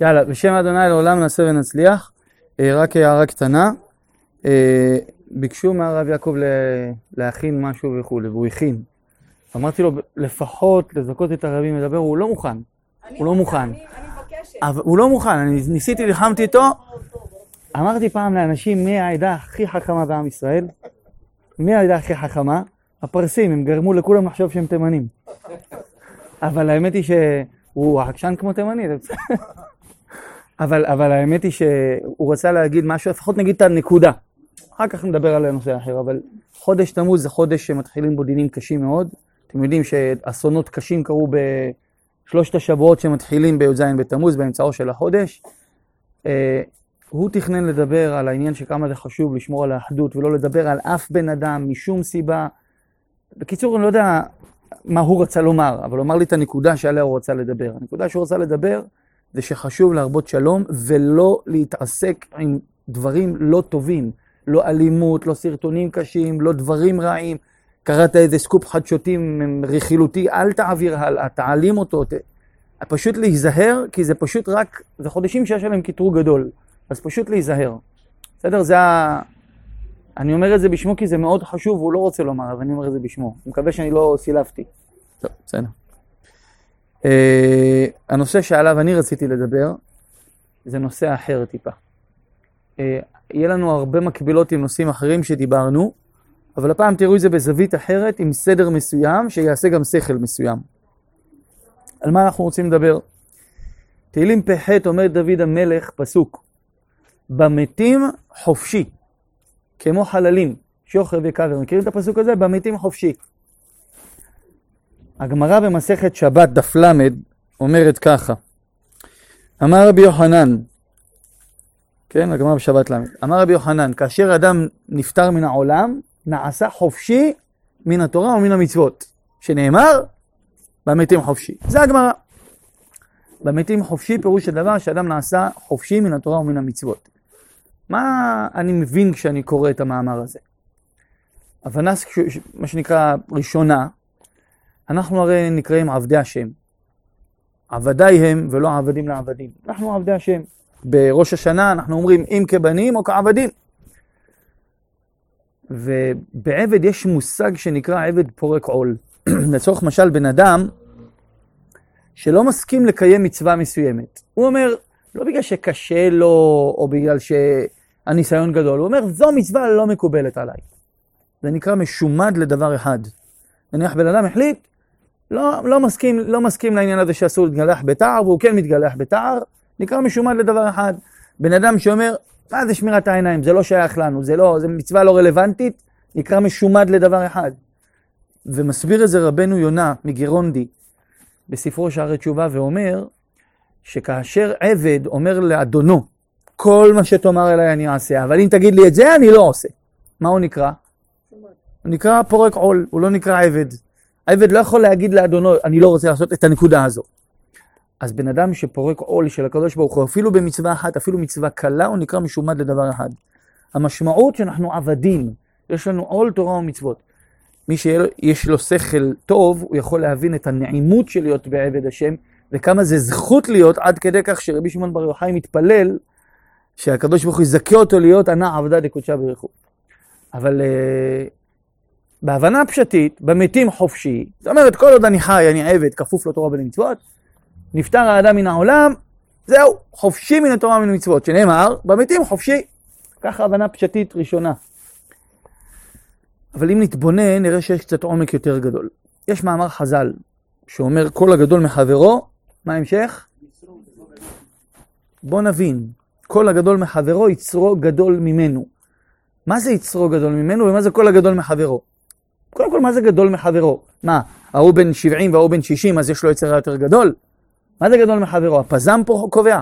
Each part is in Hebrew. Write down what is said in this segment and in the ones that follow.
יאללה, בשם אדוני לעולם נעשה ונצליח. אה, רק הערה קטנה. אה, ביקשו מהרב יעקב להכין משהו וכולי, והוא הכין. אמרתי לו, לפחות לזכות את הרבים לדבר, הוא לא מוכן. הוא לא מוכן. אבל הוא לא מוכן, אני ניסיתי, לחמתי איתו. אמרתי פעם לאנשים, מי העדה הכי חכמה בעם ישראל? מי העדה הכי חכמה? הפרסים, הם גרמו לכולם לחשוב שהם תימנים. אבל האמת היא שהוא עקשן כמו תימני. אבל, אבל האמת היא שהוא רצה להגיד משהו, לפחות נגיד את הנקודה. אחר כך נדבר על הנושא האחר, אבל חודש תמוז זה חודש שמתחילים בו דינים קשים מאוד. אתם יודעים שאסונות קשים קרו בשלושת השבועות שמתחילים בי"ז בתמוז, באמצעו של החודש. אה, הוא תכנן לדבר על העניין שכמה זה חשוב לשמור על האחדות ולא לדבר על אף בן אדם משום סיבה. בקיצור, אני לא יודע מה הוא רצה לומר, אבל הוא אמר לי את הנקודה שעליה הוא רצה לדבר. הנקודה שהוא רצה לדבר זה שחשוב להרבות שלום ולא להתעסק עם דברים לא טובים, לא אלימות, לא סרטונים קשים, לא דברים רעים. קראת איזה סקופ חדשותי רכילותי, אל תעביר הלאה, תעלים אותו. ת... פשוט להיזהר, כי זה פשוט רק, זה חודשים שיש עליהם קטרוג גדול, אז פשוט להיזהר. בסדר? זה ה... אני אומר את זה בשמו כי זה מאוד חשוב, והוא לא רוצה לומר, אבל אני אומר את זה בשמו. אני מקווה שאני לא סילפתי. טוב, בסדר. Uh, הנושא שעליו אני רציתי לדבר, זה נושא אחר טיפה. Uh, יהיה לנו הרבה מקבילות עם נושאים אחרים שדיברנו, אבל הפעם תראו את זה בזווית אחרת, עם סדר מסוים, שיעשה גם שכל מסוים. על מה אנחנו רוצים לדבר? תהילים פ"ח אומר דוד המלך, פסוק: במתים חופשי, כמו חללים, שוכר וקבר. מכירים את הפסוק הזה? במתים חופשי. הגמרא במסכת שבת דף ל' אומרת ככה: אמר רבי יוחנן, כן, הגמרא בשבת ל', אמר רבי יוחנן, כאשר אדם נפטר מן העולם, נעשה חופשי מן התורה ומן המצוות, שנאמר, במתים חופשי. זה הגמרא. במתים חופשי פירוש הדבר שאדם נעשה חופשי מן התורה ומן המצוות. מה אני מבין כשאני קורא את המאמר הזה? הבנה, מה שנקרא, ראשונה, אנחנו הרי נקראים עבדי השם. עבדיי הם ולא עבדים לעבדים. אנחנו עבדי השם. בראש השנה אנחנו אומרים אם כבנים או כעבדים. ובעבד יש מושג שנקרא עבד פורק עול. לצורך משל בן אדם שלא מסכים לקיים מצווה מסוימת. הוא אומר, לא בגלל שקשה לו או בגלל שהניסיון גדול, הוא אומר, זו מצווה לא מקובלת עליי. זה נקרא משומד לדבר אחד. נניח בן אדם החליט, לא, לא, מסכים, לא מסכים לעניין הזה שאסור להתגלח בתער, והוא כן מתגלח בתער, נקרא משומד לדבר אחד. בן אדם שאומר, מה זה שמירת העיניים? זה לא שייך לנו, זה לא, זה מצווה לא רלוונטית, נקרא משומד לדבר אחד. ומסביר את זה רבנו יונה מגירונדי בספרו שערי תשובה ואומר שכאשר עבד אומר לאדונו, כל מה שתאמר אליי אני אעשה, אבל אם תגיד לי את זה אני לא עושה. מה הוא נקרא? הוא נקרא פורק עול, הוא לא נקרא עבד. העבד לא יכול להגיד לאדונו, אני לא רוצה לעשות את הנקודה הזו. אז בן אדם שפורק עול של הקדוש ברוך הוא, אפילו במצווה אחת, אפילו מצווה קלה, הוא נקרא משומד לדבר אחד. המשמעות שאנחנו עבדים, יש לנו עול תורה ומצוות. מי שיש לו שכל טוב, הוא יכול להבין את הנעימות של להיות בעבד השם, וכמה זה זכות להיות, עד כדי כך שרבי שמעון בר יוחאי מתפלל, שהקדוש ברוך הוא יזכה אותו להיות ענה עבדה דקודשה ברכו. אבל uh, בהבנה פשטית, במתים חופשי, זאת אומרת, כל עוד אני חי, אני עבד, כפוף לתורה ולמצוות, נפטר האדם מן העולם, זהו, חופשי מן התורה ומן המצוות, שנאמר, במתים חופשי. ככה הבנה פשטית ראשונה. אבל אם נתבונן, נראה שיש קצת עומק יותר גדול. יש מאמר חז"ל, שאומר כל הגדול מחברו, מה ההמשך? בוא נבין, כל הגדול מחברו, יצרו גדול ממנו. מה זה יצרו גדול ממנו ומה זה כל הגדול מחברו? קודם כל, מה זה גדול מחברו? מה, ההוא בן 70 וההוא בן 60, אז יש לו יצר יותר גדול? מה זה גדול מחברו? הפזם פה קובע.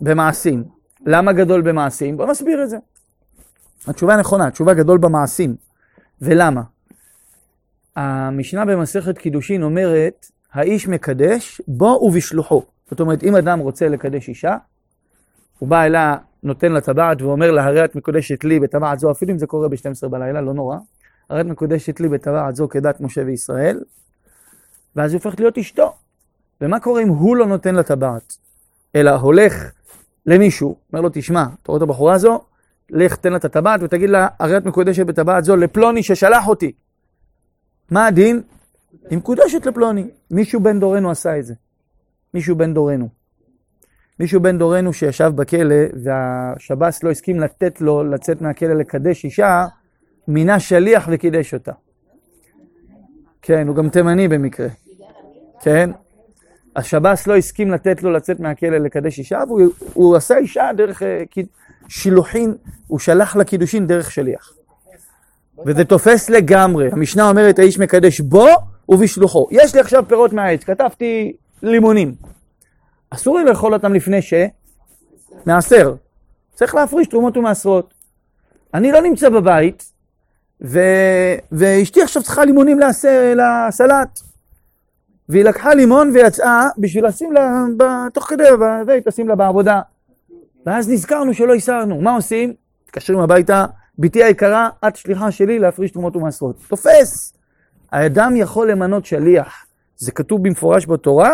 במעשים. למה גדול במעשים? בוא נסביר את זה. התשובה נכונה, התשובה גדול במעשים. ולמה? המשנה במסכת קידושין אומרת, האיש מקדש בו ובשלוחו. זאת אומרת, אם אדם רוצה לקדש אישה, הוא בא אליה, נותן לה טבעת ואומר לה, הרי את מקודשת לי בטבעת זו, אפילו אם זה קורה ב-12 בלילה, לא נורא. הרי את מקודשת לי בטבעת זו כדת משה וישראל, ואז היא הופכת להיות אשתו. ומה קורה אם הוא לא נותן לה טבעת, אלא הולך למישהו, אומר לו, תשמע, אתה רואה את הבחורה הזו? לך תן לה את הטבעת ותגיד לה, הרי את מקודשת בטבעת זו לפלוני ששלח אותי. מה הדין? היא מקודשת לפלוני. מישהו בן דורנו עשה את זה. מישהו בן דורנו. מישהו בן דורנו שישב בכלא והשב"ס לא הסכים לתת לו לצאת מהכלא לקדש אישה, מינה שליח וקידש אותה. כן, הוא גם תימני במקרה. כן? השב"ס לא הסכים לתת לו לצאת מהכלא לקדש אישה, והוא עשה אישה דרך אה, שילוחין, הוא שלח לקידושין דרך שליח. וזה תופס לגמרי. המשנה אומרת, האיש מקדש בו ובשלוחו. יש לי עכשיו פירות מהעץ, כתבתי לימונים. אסור לי לאכול אותם לפני ש... מעשר. צריך להפריש תרומות ומעשרות. אני לא נמצא בבית, ו... ואשתי עכשיו צריכה לימונים לעשר, לסלט. והיא לקחה לימון ויצאה בשביל לשים לה, ב... תוך כדי, והיא תשים לה בעבודה. ואז נזכרנו שלא הסרנו. מה עושים? מתקשרים הביתה, בתי היקרה, את שליחה שלי להפריש תרומות ומעשרות. תופס! האדם יכול למנות שליח. זה כתוב במפורש בתורה,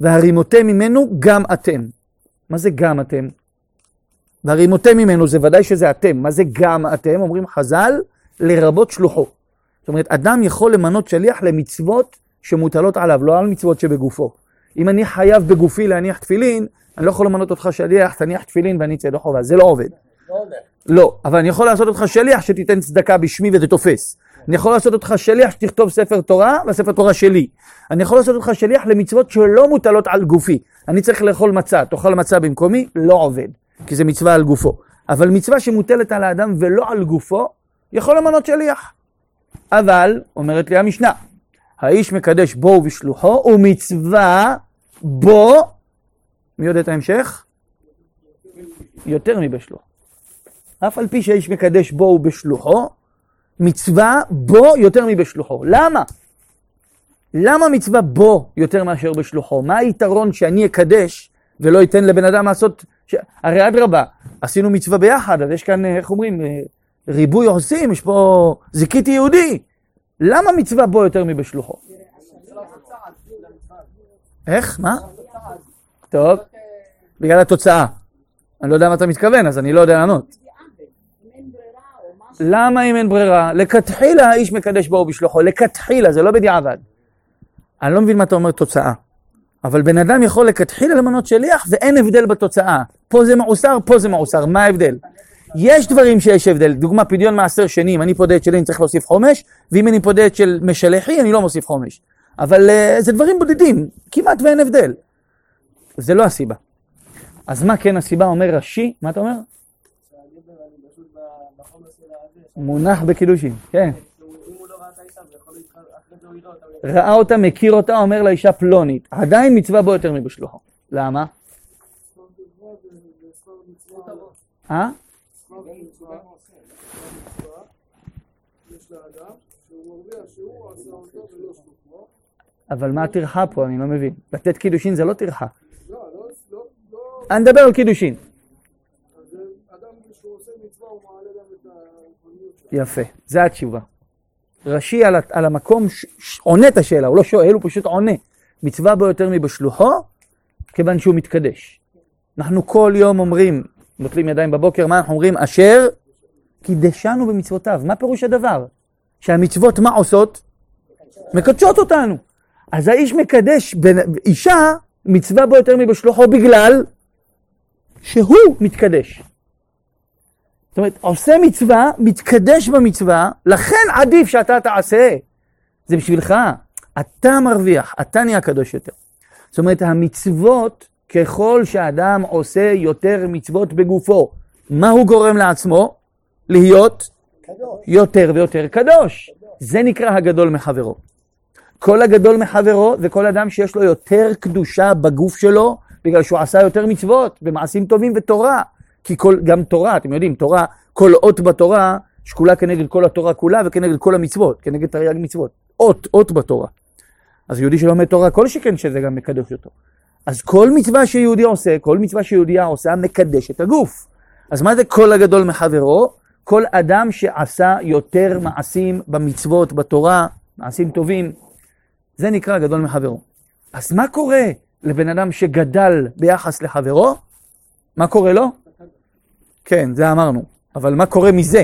והרימותם ממנו גם אתם. מה זה גם אתם? והרימותם ממנו זה ודאי שזה אתם. מה זה גם אתם? אומרים חז"ל, לרבות שלוחו. זאת אומרת, אדם יכול למנות שליח למצוות שמוטלות עליו, לא על מצוות שבגופו. אם אני חייב בגופי להניח תפילין, אני לא יכול למנות אותך שליח, תניח תפילין ואני אצא ידי חובה, זה לא עובד. לא, לא, אבל אני יכול לעשות אותך שליח שתיתן צדקה בשמי וזה תופס. אני יכול לעשות אותך שליח שתכתוב ספר תורה, והספר תורה שלי. אני יכול לעשות אותך שליח למצוות שלא מוטלות על גופי. אני צריך לאכול מצה, תאכל מצה במקומי, לא עובד, כי זה מצווה על גופו. אבל מצווה שמוטלת על האדם ולא על גופו, יכול למנות שליח. אבל, אומרת לי המשנה, האיש מקדש בו ובשלוחו, ומצווה בו, מי יודע את ההמשך? יותר מבשלוחו. אף על פי שהאיש מקדש בו ובשלוחו, מצווה בו יותר מבשלוחו. למה? למה מצווה בו יותר מאשר בשלוחו? מה היתרון שאני אקדש ולא אתן לבן אדם לעשות... ש... הרי אדרבה, עשינו מצווה ביחד, אז יש כאן, איך אומרים, ריבוי עושים, יש פה זיכיתי יהודי. למה מצווה בו יותר מבשלוחו? איך? מה? טוב, בגלל התוצאה. אני לא יודע מה אתה מתכוון, אז אני לא יודע לענות. למה אם אין ברירה? לכתחילה האיש מקדש בו ובשלוחו, לכתחילה, זה לא בדיעבד. אני לא מבין מה אתה אומר תוצאה. אבל בן אדם יכול לכתחילה למנות שליח ואין הבדל בתוצאה. פה זה מעוסר, פה זה מעוסר, מה ההבדל? יש דברים שיש הבדל, דוגמה פדיון מעשר שני, אם אני פודה את שלי אני צריך להוסיף חומש, ואם אני פודה של משלחי אני לא מוסיף חומש. אבל uh, זה דברים בודדים, כמעט ואין הבדל. זה לא הסיבה. אז מה כן הסיבה אומר רש"י? מה אתה אומר? מונח בקידושין, כן. ראה אותה, מכיר אותה, אומר לאישה פלונית. עדיין מצווה בו יותר מבשלוחו. למה? אה? אבל מה הטרחה פה? אני לא מבין. לתת קידושין זה לא טרחה. אני מדבר על קידושין. יפה, זה התשובה. רש"י על, על המקום ש, ש, עונה את השאלה, הוא לא שואל, הוא פשוט עונה. מצווה בו יותר מבשלוחו, כיוון שהוא מתקדש. אנחנו כל יום אומרים, נוטלים ידיים בבוקר, מה אנחנו אומרים? אשר קידשנו במצוותיו. מה פירוש הדבר? שהמצוות מה עושות? מקדשות אותנו. אז האיש מקדש בין, אישה, מצווה בו יותר מבשלוחו בגלל שהוא מתקדש. זאת אומרת, עושה מצווה, מתקדש במצווה, לכן עדיף שאתה תעשה. זה בשבילך. אתה מרוויח, אתה נהיה קדוש יותר. זאת אומרת, המצוות, ככל שאדם עושה יותר מצוות בגופו, מה הוא גורם לעצמו? להיות קדוש. יותר ויותר קדוש. זה נקרא הגדול מחברו. כל הגדול מחברו זה כל אדם שיש לו יותר קדושה בגוף שלו, בגלל שהוא עשה יותר מצוות במעשים טובים ותורה. כי כל, גם תורה, אתם יודעים, תורה, כל אות בתורה שקולה כנגד כל התורה כולה וכנגד כל המצוות, כנגד תרי"ג מצוות. אות, אות בתורה. אז יהודי שלומד תורה, כל שכן שזה גם מקדש אותו. אז כל מצווה שיהודי עושה, כל מצווה שיהודייה עושה, מקדש את הגוף. אז מה זה כל הגדול מחברו? כל אדם שעשה יותר מעשים במצוות, בתורה, מעשים טובים, זה נקרא גדול מחברו. אז מה קורה לבן אדם שגדל ביחס לחברו? מה קורה לו? כן, זה אמרנו. אבל מה קורה מזה?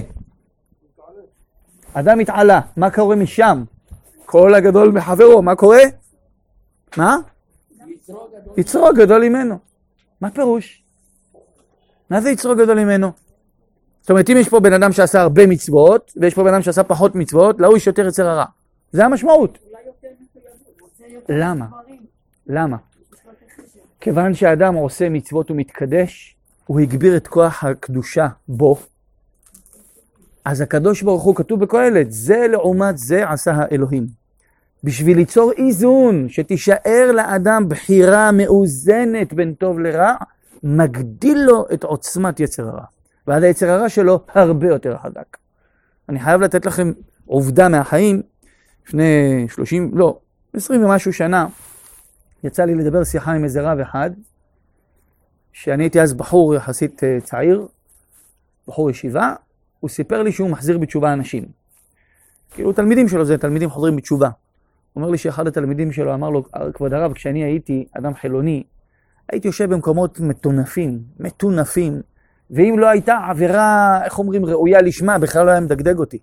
אדם מתעלה, מה קורה משם? כל הגדול מחברו, מה קורה? מה? יצרו הגדול ממנו. מה פירוש? מה זה יצרו גדול ממנו? זאת אומרת, אם יש פה בן אדם שעשה הרבה מצוות, ויש פה בן אדם שעשה פחות מצוות, להוא יש יותר יצר הרע. זה המשמעות. למה? למה? כיוון שאדם עושה מצוות ומתקדש, הוא הגביר את כוח הקדושה בו, אז הקדוש ברוך הוא כתוב בקהלת, זה לעומת זה עשה האלוהים. בשביל ליצור איזון, שתישאר לאדם בחירה מאוזנת בין טוב לרע, מגדיל לו את עוצמת יצר הרע. ואז היצר הרע שלו הרבה יותר חזק. אני חייב לתת לכם עובדה מהחיים. לפני 30, לא, 20 ומשהו שנה, יצא לי לדבר שיחה עם איזה רב אחד, שאני הייתי אז בחור יחסית אה, צעיר, בחור ישיבה, הוא סיפר לי שהוא מחזיר בתשובה אנשים. כאילו תלמידים שלו זה תלמידים חוזרים בתשובה. הוא אומר לי שאחד התלמידים שלו אמר לו, כבוד הרב, כשאני הייתי אדם חילוני, הייתי יושב במקומות מטונפים, מטונפים, ואם לא הייתה עבירה, איך אומרים, ראויה לשמה, בכלל לא היה מדגדג אותי.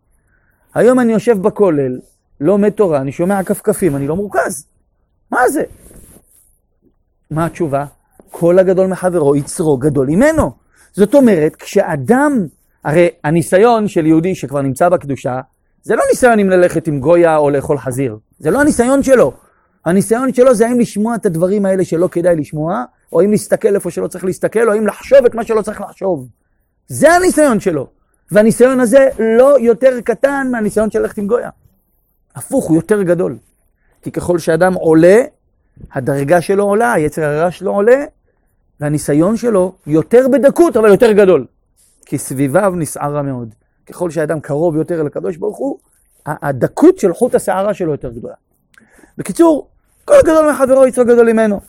היום אני יושב בכולל, לומד תורה, אני שומע כפכפים, אני לא מורכז. מה זה? מה התשובה? כל הגדול מחברו, יצרו גדול ממנו. זאת אומרת, כשאדם, הרי הניסיון של יהודי שכבר נמצא בקדושה, זה לא ניסיון אם ללכת עם גויה או לאכול חזיר. זה לא הניסיון שלו. הניסיון שלו זה האם לשמוע את הדברים האלה שלא כדאי לשמוע, או אם להסתכל איפה שלא צריך להסתכל, או אם לחשוב את מה שלא צריך לחשוב. זה הניסיון שלו. והניסיון הזה לא יותר קטן מהניסיון של ללכת עם גויה. הפוך, הוא יותר גדול. כי ככל שאדם עולה, הדרגה שלו עולה, היצר הרע שלו עולה, והניסיון שלו יותר בדקות, אבל יותר גדול. כי סביביו נסערה מאוד. ככל שאדם קרוב יותר אל הקדוש ברוך הוא, הדקות של חוט השערה שלו יותר גדולה. בקיצור, כל גדול מחברו יצרו גדול ממנו.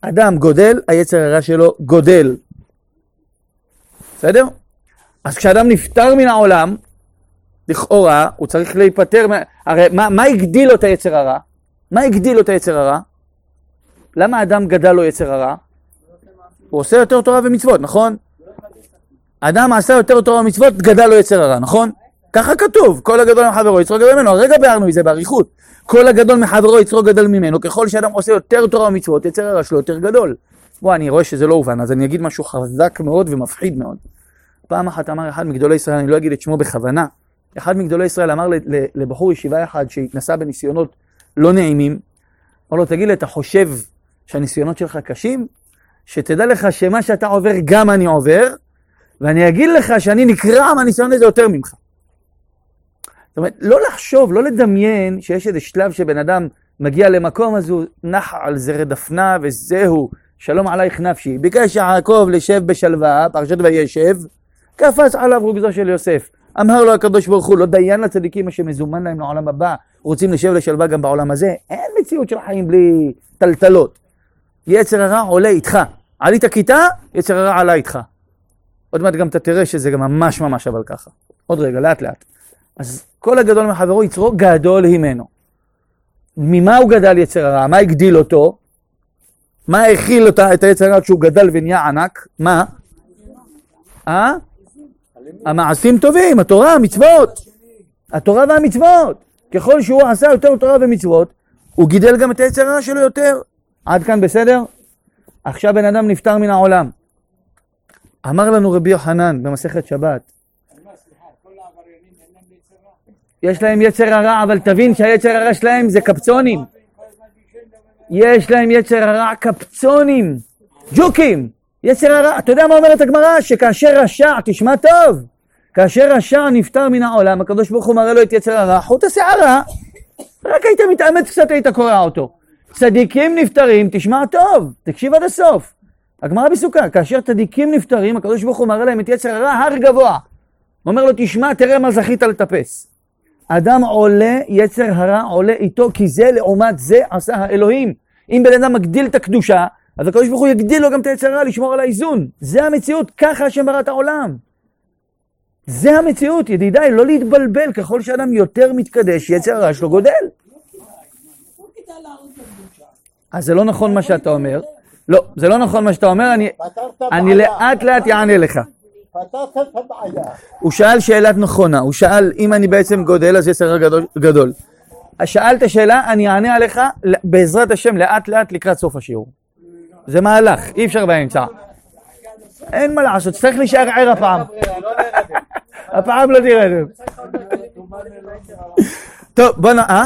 אדם גודל, היצר הרע שלו גודל. בסדר? אז כשאדם נפטר מן העולם, לכאורה, הוא צריך להיפטר, מה... הרי מה, מה הגדיל לו את היצר הרע? מה הגדיל לו את היצר הרע? למה אדם גדל לו יצר הרע? הוא עושה יותר תורה ומצוות, נכון? אדם עשה יותר תורה ומצוות, גדל לו יצר הרע, נכון? ככה כתוב, כל הגדול מחברו יצרו גדול ממנו, הרגע ביארנו את זה באריכות. כל הגדול מחברו יצרו גדול ממנו, ככל שאדם עושה יותר תורה ומצוות, יצר הרע שלו יותר גדול. בוא, אני רואה שזה לא הובן, אז אני אגיד משהו חזק מאוד ומפחיד מאוד. פעם אחת אמר אחד מגדולי ישראל, אני לא אגיד את שמו בכוונה, אחד מגדולי ישראל אמר לבחור ישיבה אחד שהתנסה בניסיונות לא נעימים, אמר לו, תגיד לי, אתה חושב שהניסיונות שלך קשים? שתדע לך שמה שאתה עובר גם אני עובר, ואני אגיד לך שאני נקרע מהניסיון הזה יותר ממך. זאת אומרת, לא לחשוב, לא לדמיין שיש איזה שלב שבן אדם מגיע למקום, אז הוא נח על זרי דפנה וזהו, שלום עלייך נפשי. ביקש יעקב לשב בשלווה, פרשת וישב, קפץ עליו רוגזו של יוסף. אמר לו הקדוש ברוך הוא, לא דיין לצדיקים אשר מזומן להם לעולם הבא, רוצים לשב לשלווה גם בעולם הזה. אין מציאות של חיים בלי טלטלות. יצר הרע עולה איתך. עלית כיתה, יצר הרע עלה איתך. עוד מעט גם אתה תראה שזה גם ממש ממש אבל ככה. עוד רגע, לאט לאט. אז כל הגדול מחברו יצרו גדול הימנו. ממה הוא גדל יצר הרע? מה הגדיל אותו? מה הכיל אותה, את היצר הרע כשהוא גדל ונהיה ענק? מה? אה? המעשים טובים, התורה, המצוות. התורה והמצוות. ככל שהוא עשה יותר תורה ומצוות, הוא גידל גם את היצר הרע שלו יותר. עד כאן בסדר? עכשיו בן אדם נפטר מן העולם. אמר לנו רבי יוחנן במסכת שבת, יש להם יצר הרע, אבל תבין שהיצר הרע שלהם זה קפצונים. יש להם יצר הרע קפצונים, ג'וקים. יצר הרע, אתה יודע מה אומרת הגמרא? שכאשר רשע, תשמע טוב, כאשר רשע נפטר מן העולם, הקדוש ברוך הוא מראה לו את יצר הרע, חוט השערה, רק היית מתאמץ קצת, היית קורע אותו. צדיקים נפטרים, תשמע טוב, תקשיב עד הסוף. הגמרא בסוכה, כאשר צדיקים נפטרים, הקדוש ברוך הוא מראה להם את יצר הרע הר גבוה. הוא אומר לו, תשמע, תראה מה זכית לטפס. אדם עולה, יצר הרע עולה איתו, כי זה לעומת זה עשה האלוהים. אם בן אדם מגדיל את הקדושה, אז הקדוש ברוך הוא יגדיל לו גם את היצר הרע לשמור על האיזון. זה המציאות, ככה השם ברא את העולם. זה המציאות, ידידיי, לא להתבלבל, ככל שאדם יותר מתקדש, יצר הרע שלו גודל. אז זה לא נכון מה שאתה אומר. לא, זה לא נכון מה שאתה אומר, אני. לאט לאט אענה לך. פתרת את הבעיה. הוא שאל שאלה נכונה, הוא שאל אם אני בעצם גודל אז יצר גדול. גדול. שאלת שאלה, אני אענה עליך בעזרת השם לאט לאט לקראת סוף השיעור. זה מהלך, אי אפשר באמצע. אין מה לעשות, צריך להישאר ער הפעם. הפעם לא תירדם. טוב, בוא נ... אה?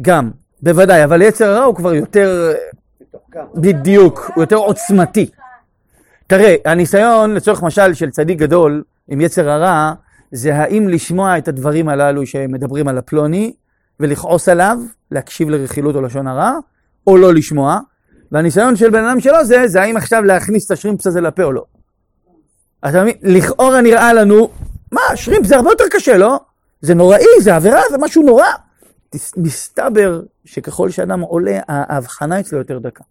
גם, בוודאי, אבל יצר הרע הוא כבר יותר... בדיוק, הוא יותר עוצמתי. תראה, הניסיון לצורך משל של צדיק גדול עם יצר הרע, זה האם לשמוע את הדברים הללו שמדברים על הפלוני ולכעוס עליו, להקשיב לרכילות או לשון הרע, או לא לשמוע. והניסיון של בן אדם שלו זה, זה האם עכשיו להכניס את השרימפס הזה לפה או לא. אתה מבין? לכאורה נראה לנו, מה, שרימפס זה הרבה יותר קשה, לא? זה נוראי, זה עבירה, זה משהו נורא. מסתבר שככל שאדם עולה, ההבחנה אצלו יותר דקה.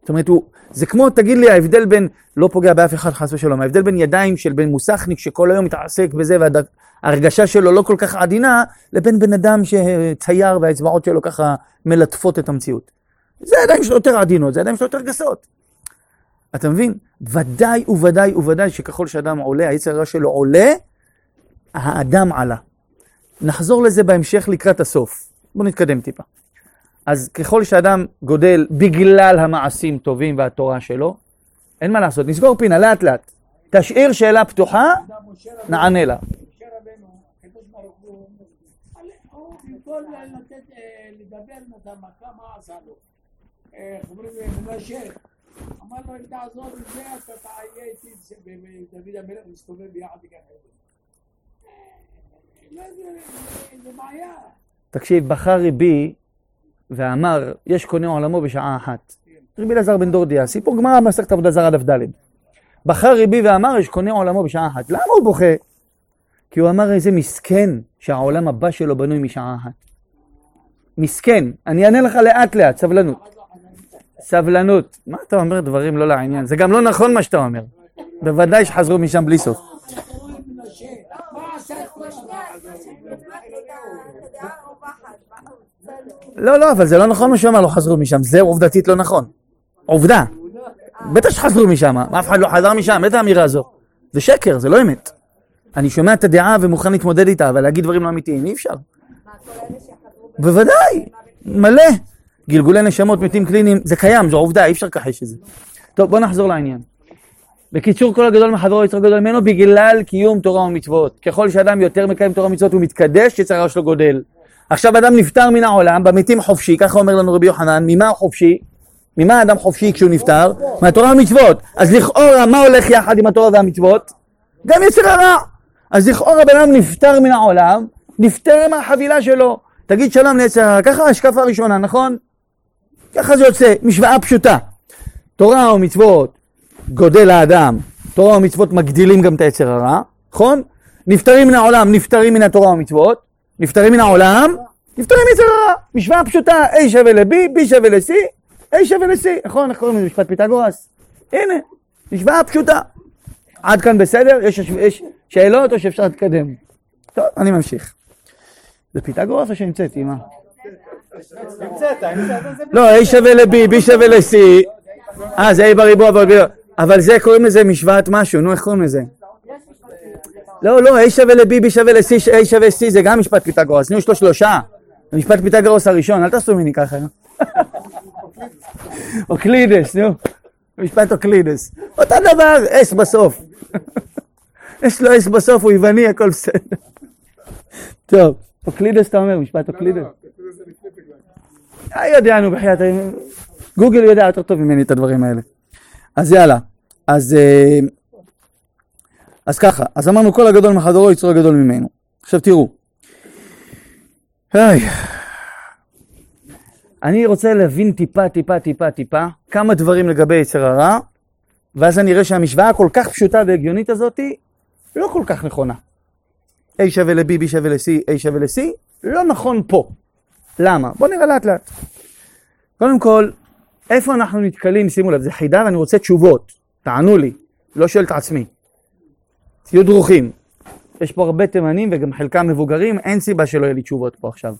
זאת אומרת, הוא, זה כמו, תגיד לי, ההבדל בין, לא פוגע באף אחד חס ושלום, ההבדל בין ידיים של בן מוסכניק שכל היום מתעסק בזה וההרגשה שלו לא כל כך עדינה, לבין בן אדם שצייר והאצבעות שלו ככה מלטפות את המציאות. זה הידיים שלו יותר עדינות, זה הידיים שלו יותר גסות. אתה מבין? ודאי וודאי וודאי שככל שאדם עולה, היצר הרע שלו עולה, האדם עלה. נחזור לזה בהמשך לקראת הסוף. בואו נתקדם טיפה. אז ככל שאדם גודל בגלל המעשים טובים והתורה שלו, אין מה לעשות, נסגור פינה לאט לאט. תשאיר שאלה פתוחה, נענה לה. במקום לתת, לדבר את מה לו? איך אומרים, מנשה, אמר לו, אם תעזור עם זה, אתה תהיה איתי, ודוד המלך מסתובב ביחד בגן עדן. אה, לא יודע, זה- זה בעיה. תקשיב, בחר ריבי ואמר, יש קונה עולמו בשעה אחת. רבי אלעזר בן דורדיה, סיפור גמרא במסכת עבודה זרה דף ד'. בחר ריבי ואמר, יש קונה עולמו בשעה אחת. למה הוא בוכה? כי הוא אמר, איזה מסכן שהעולם הבא שלו בנוי משעה אחת. מסכן. אני אענה לך לאט לאט, סבלנות. סבלנות. מה אתה אומר דברים לא לעניין? זה גם לא נכון מה שאתה אומר. בוודאי שחזרו משם בלי סוף. לא, לא, אבל זה לא נכון מה שהוא לא חזרו משם. זה עובדתית לא נכון. עובדה. בטח שחזרו משם, אף אחד לא חזר משם, איזה אמירה זו? זה שקר, זה לא אמת. אני שומע את הדעה ומוכן להתמודד איתה, אבל להגיד דברים לא אמיתיים, אי אפשר. בוודאי, מלא. גלגולי נשמות, מתים קליניים, זה קיים, זו עובדה, אי אפשר לכחש את זה. טוב, בוא נחזור לעניין. בקיצור, כל הגדול מחברו יצר גדול ממנו בגלל קיום תורה ומצוות. ככל שאדם יותר מקיים תורה ומצוות ומתקדש, יצר הרע שלו גודל. עכשיו אדם נפטר מן העולם, במתים חופשי, ככה אומר לנו רבי יוחנן, ממה הוא חופשי? ממה האדם חופשי כשהוא נפטר? מהתורה והמצוות. אז לכאורה, מה הולך יחד עם התורה והמצוות? גם יצר הרע. אז לכאורה בן אדם נפטר מן העולם, נפטר מהחבילה שלו. תגיד שלום ליצר הרע, ככה השקפה הראשונה, נכון? ככה זה יוצא, משוואה פשוטה. תורה ומצוות גודל האדם, תורה ומצוות מגדילים גם את היצר הרע, נכון? נפטרים מן העולם, נפטרים מן התורה ומצוות, נפטרים מן העולם, נפטרים מיצר הרע. משוואה פשוטה, A שווה ל-B, B שווה ל-C, A שווה ל-C, נכון? איך קוראים לזה? משפט פיתגורס? הנה, משוואה פשוטה. עד כאן בסדר? יש, יש שאלות או שאפשר להתקדם? טוב, אני ממשיך. זה פיתגורס או שהמצאתי, מה? לא, A שווה ל-B, B שווה ל-C. אה, זה A בריבוע בריבוע. אבל זה קוראים לזה משוואת משהו, נו, איך קוראים לזה? לא, לא, A שווה ל-B, B שווה ל-C, A שווה C, זה גם משפט פיתגורס. נו, יש לו שלושה. משפט פיתגורס הראשון, אל תעשו ממני ככה. אוקלידס, נו. משפט אוקלידס. אותו דבר, S בסוף. יש לו S בסוף, הוא יווני, הכל בסדר. טוב, אוקלידס אתה אומר, משפט אוקלידס. אה, יודע, נו, בחייאת, גוגל יודע יותר טוב ממני את הדברים האלה. אז יאללה, אז, אה, אז ככה, אז אמרנו כל הגדול מחדרו יצרו הגדול ממנו. עכשיו תראו, היי, אני רוצה להבין טיפה, טיפה, טיפה, טיפה, כמה דברים לגבי יצר הרע, ואז אני אראה שהמשוואה הכל כך פשוטה והגיונית הזאתי, לא כל כך נכונה. A שווה ל-B, B שווה ל-C, A שווה ל-C, לא נכון פה. למה? בואו נראה לאט לאט. קודם כל, איפה אנחנו נתקלים, שימו לב, זה חידה ואני רוצה תשובות, תענו לי, לא שואל את עצמי. תהיו דרוכים. יש פה הרבה תימנים וגם חלקם מבוגרים, אין סיבה שלא יהיו לי תשובות פה עכשיו.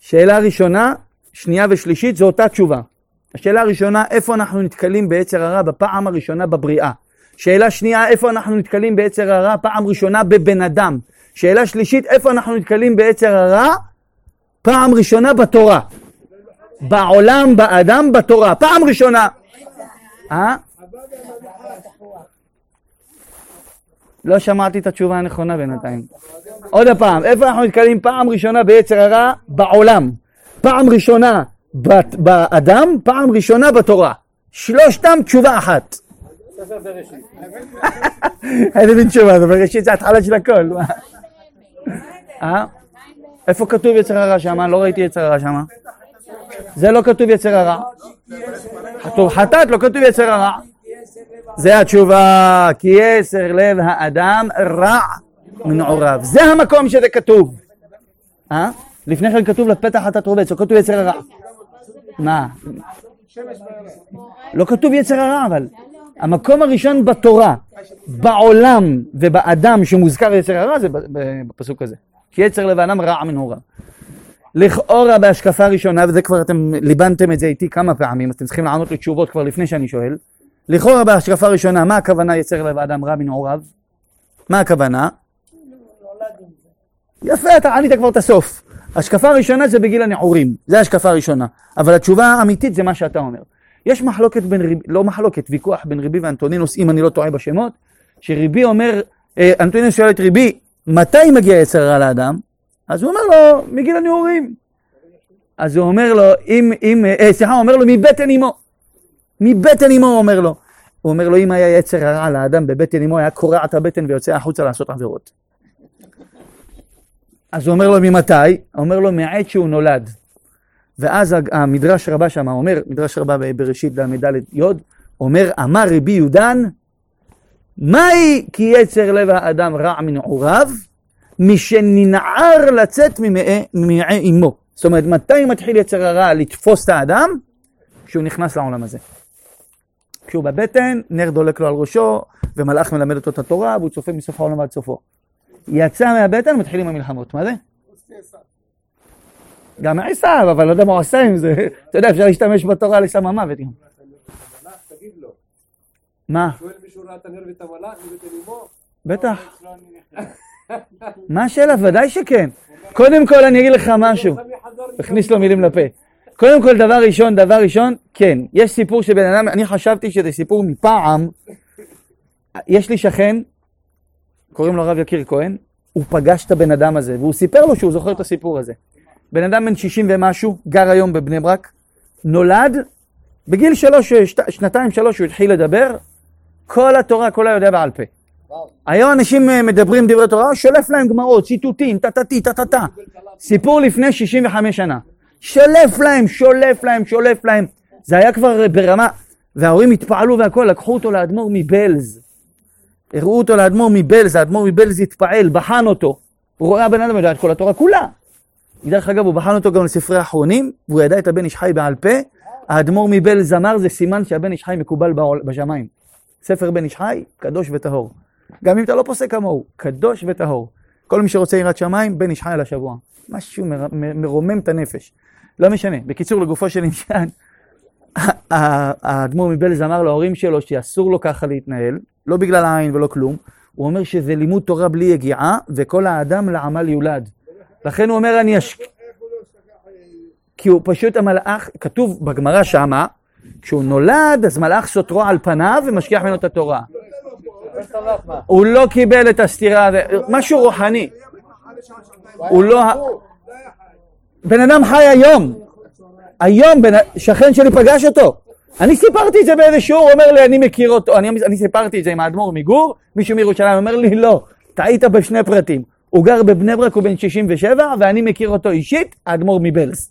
שאלה ראשונה, שנייה ושלישית, זו אותה תשובה. השאלה הראשונה, איפה אנחנו נתקלים ביצר הרע בפעם הראשונה בבריאה? שאלה שנייה, איפה אנחנו נתקלים ביצר הרע פעם ראשונה בבן אדם? שאלה שלישית, איפה אנחנו נתקלים ביצר הרע פעם ראשונה בתורה? בעולם, באדם, בתורה. פעם ראשונה. אה? לא שמעתי את התשובה הנכונה בינתיים. עוד פעם, איפה אנחנו נתקלים פעם ראשונה ביצר הרע? בעולם. פעם ראשונה באדם, פעם ראשונה בתורה. שלושתם תשובה אחת. איזה מין תשובה, זה בראשית זה התחלה של הכל. אה? איפה כתוב יצר הרע שם? לא ראיתי יצר הרע שם. זה לא כתוב יצר הרע. כתוב חטאת, לא כתוב יצר הרע. זה התשובה, כי יסר לב האדם רע מנעוריו. זה המקום שזה כתוב. אה? לפני כן כתוב לפתח חטאת רובץ, לא כתוב יצר הרע. מה? לא כתוב יצר הרע אבל. המקום הראשון בתורה, בעולם ובאדם שמוזכר יצר הרע זה בפסוק הזה. כי יצר לב האדם רע מנעוריו. לכאורה בהשקפה ראשונה, וזה כבר אתם ליבנתם את זה איתי כמה פעמים, אז אתם צריכים לענות לי תשובות כבר לפני שאני שואל. לכאורה בהשקפה ראשונה, מה הכוונה יצר לב האדם רע מנעוריו? מה הכוונה? יפה, אתה ענית כבר את הסוף. השקפה ראשונה זה בגיל הנעורים, זה השקפה ראשונה. אבל התשובה האמיתית זה מה שאתה אומר. יש מחלוקת בין ריבי, לא מחלוקת, ויכוח בין ריבי ואנטונינוס, אם אני לא טועה בשמות, שריבי אומר, אה, אנטונינוס שואל את ריבי, מתי מגיע יצר רע לאדם? אז הוא אומר לו, מגיל הנעורים. אז הוא אומר לו, אם, אם, אה, סליחה, הוא אומר לו, מבטן אמו. מבטן אמו הוא אומר לו. הוא אומר לו, אם היה יצר הרע לאדם בבטן אמו, היה קורע את הבטן ויוצא החוצה לעשות עבירות. אז הוא אומר לו, ממתי? הוא אומר לו, מעת שהוא נולד. ואז המדרש רבה שם אומר, מדרש רבה בראשית ל"ד י, אומר, אמר רבי יהודן, מהי כי יצר לב האדם רע מנעוריו? משננער לצאת ממעי אמו. זאת אומרת, מתי מתחיל יצר הרע לתפוס את האדם? כשהוא נכנס לעולם הזה. כשהוא בבטן, נר דולק לו על ראשו, ומלאך מלמד אותו את התורה, והוא צופה מסוף העולם עד סופו. יצא מהבטן, מתחילים המלחמות. מה זה? גם עשיו, אבל לא יודע מה הוא עשה עם זה. אתה יודע, אפשר להשתמש בתורה לסם המוות. גם. מה? בטח. מה השאלה? ודאי שכן. קודם כל אני אגיד לך משהו. הכניס לו מילים לפה. קודם כל, דבר ראשון, דבר ראשון, כן, יש סיפור שבן אדם, אני חשבתי שזה סיפור מפעם. יש לי שכן, קוראים לו הרב יקיר כהן, הוא פגש את הבן אדם הזה, והוא סיפר לו שהוא זוכר את הסיפור הזה. בן אדם בן 60 ומשהו, גר היום בבני ברק, נולד, בגיל שלוש, שת, שנתיים, שלוש, הוא התחיל לדבר, כל התורה, כל היודע בעל פה. היום אנשים אה, מדברים דברי תורה, שולף להם גמרות, ציטוטים, טה-טה-טי, טה-טה-טה. סיפור לפני 65 שנה. שולף להם, שולף להם, שולף להם. זה היה כבר ברמה, וההורים התפעלו והכל, לקחו אותו לאדמו"ר מבלז. הראו אותו לאדמו"ר מבלז, האדמו"ר מבלז התפעל, בחן אותו. הוא רואה הבן אדם יודע את כל התורה כולה. דרך אגב, הוא בחן אותו גם לספרי האחרונים, והוא ידע את הבן איש חי בעל פה. האדמו"ר מבלז אמר, זה סימן שהבן איש חי מקובל בשמיים. ספר בן איש חי, קדוש וטהור. גם אם אתה לא פוסק כמוהו, קדוש וטהור. כל מי שרוצה יראת שמיים, בן איש חי על השבוע. משהו מר, מרומם את הנפש. לא משנה. בקיצור, לגופו של עניין, האדמו"ר מבלז אמר להורים שלו שאסור לו ככה להתנהל, לא בגלל העין ולא כלום. הוא אומר שזה לימוד תורה בלי יגיעה, וכל האדם לעמל יולד. לכן הוא אומר, אני אש... כי הוא פשוט המלאך, כתוב בגמרא שמה, כשהוא נולד, אז מלאך סותרו על פניו ומשגיח ממנו את התורה. הוא לא קיבל את הסתירה, משהו רוחני. הוא לא... בן אדם חי היום. היום. שכן שלי פגש אותו. אני סיפרתי את זה באיזה שיעור, הוא אומר לי, אני מכיר אותו. אני סיפרתי את זה עם האדמו"ר מגור, מישהו מירושלים אומר לי, לא, טעית בשני פרטים. הוא גר בבני ברק, הוא בן 67, ואני מכיר אותו אישית, האדמו"ר מבלס.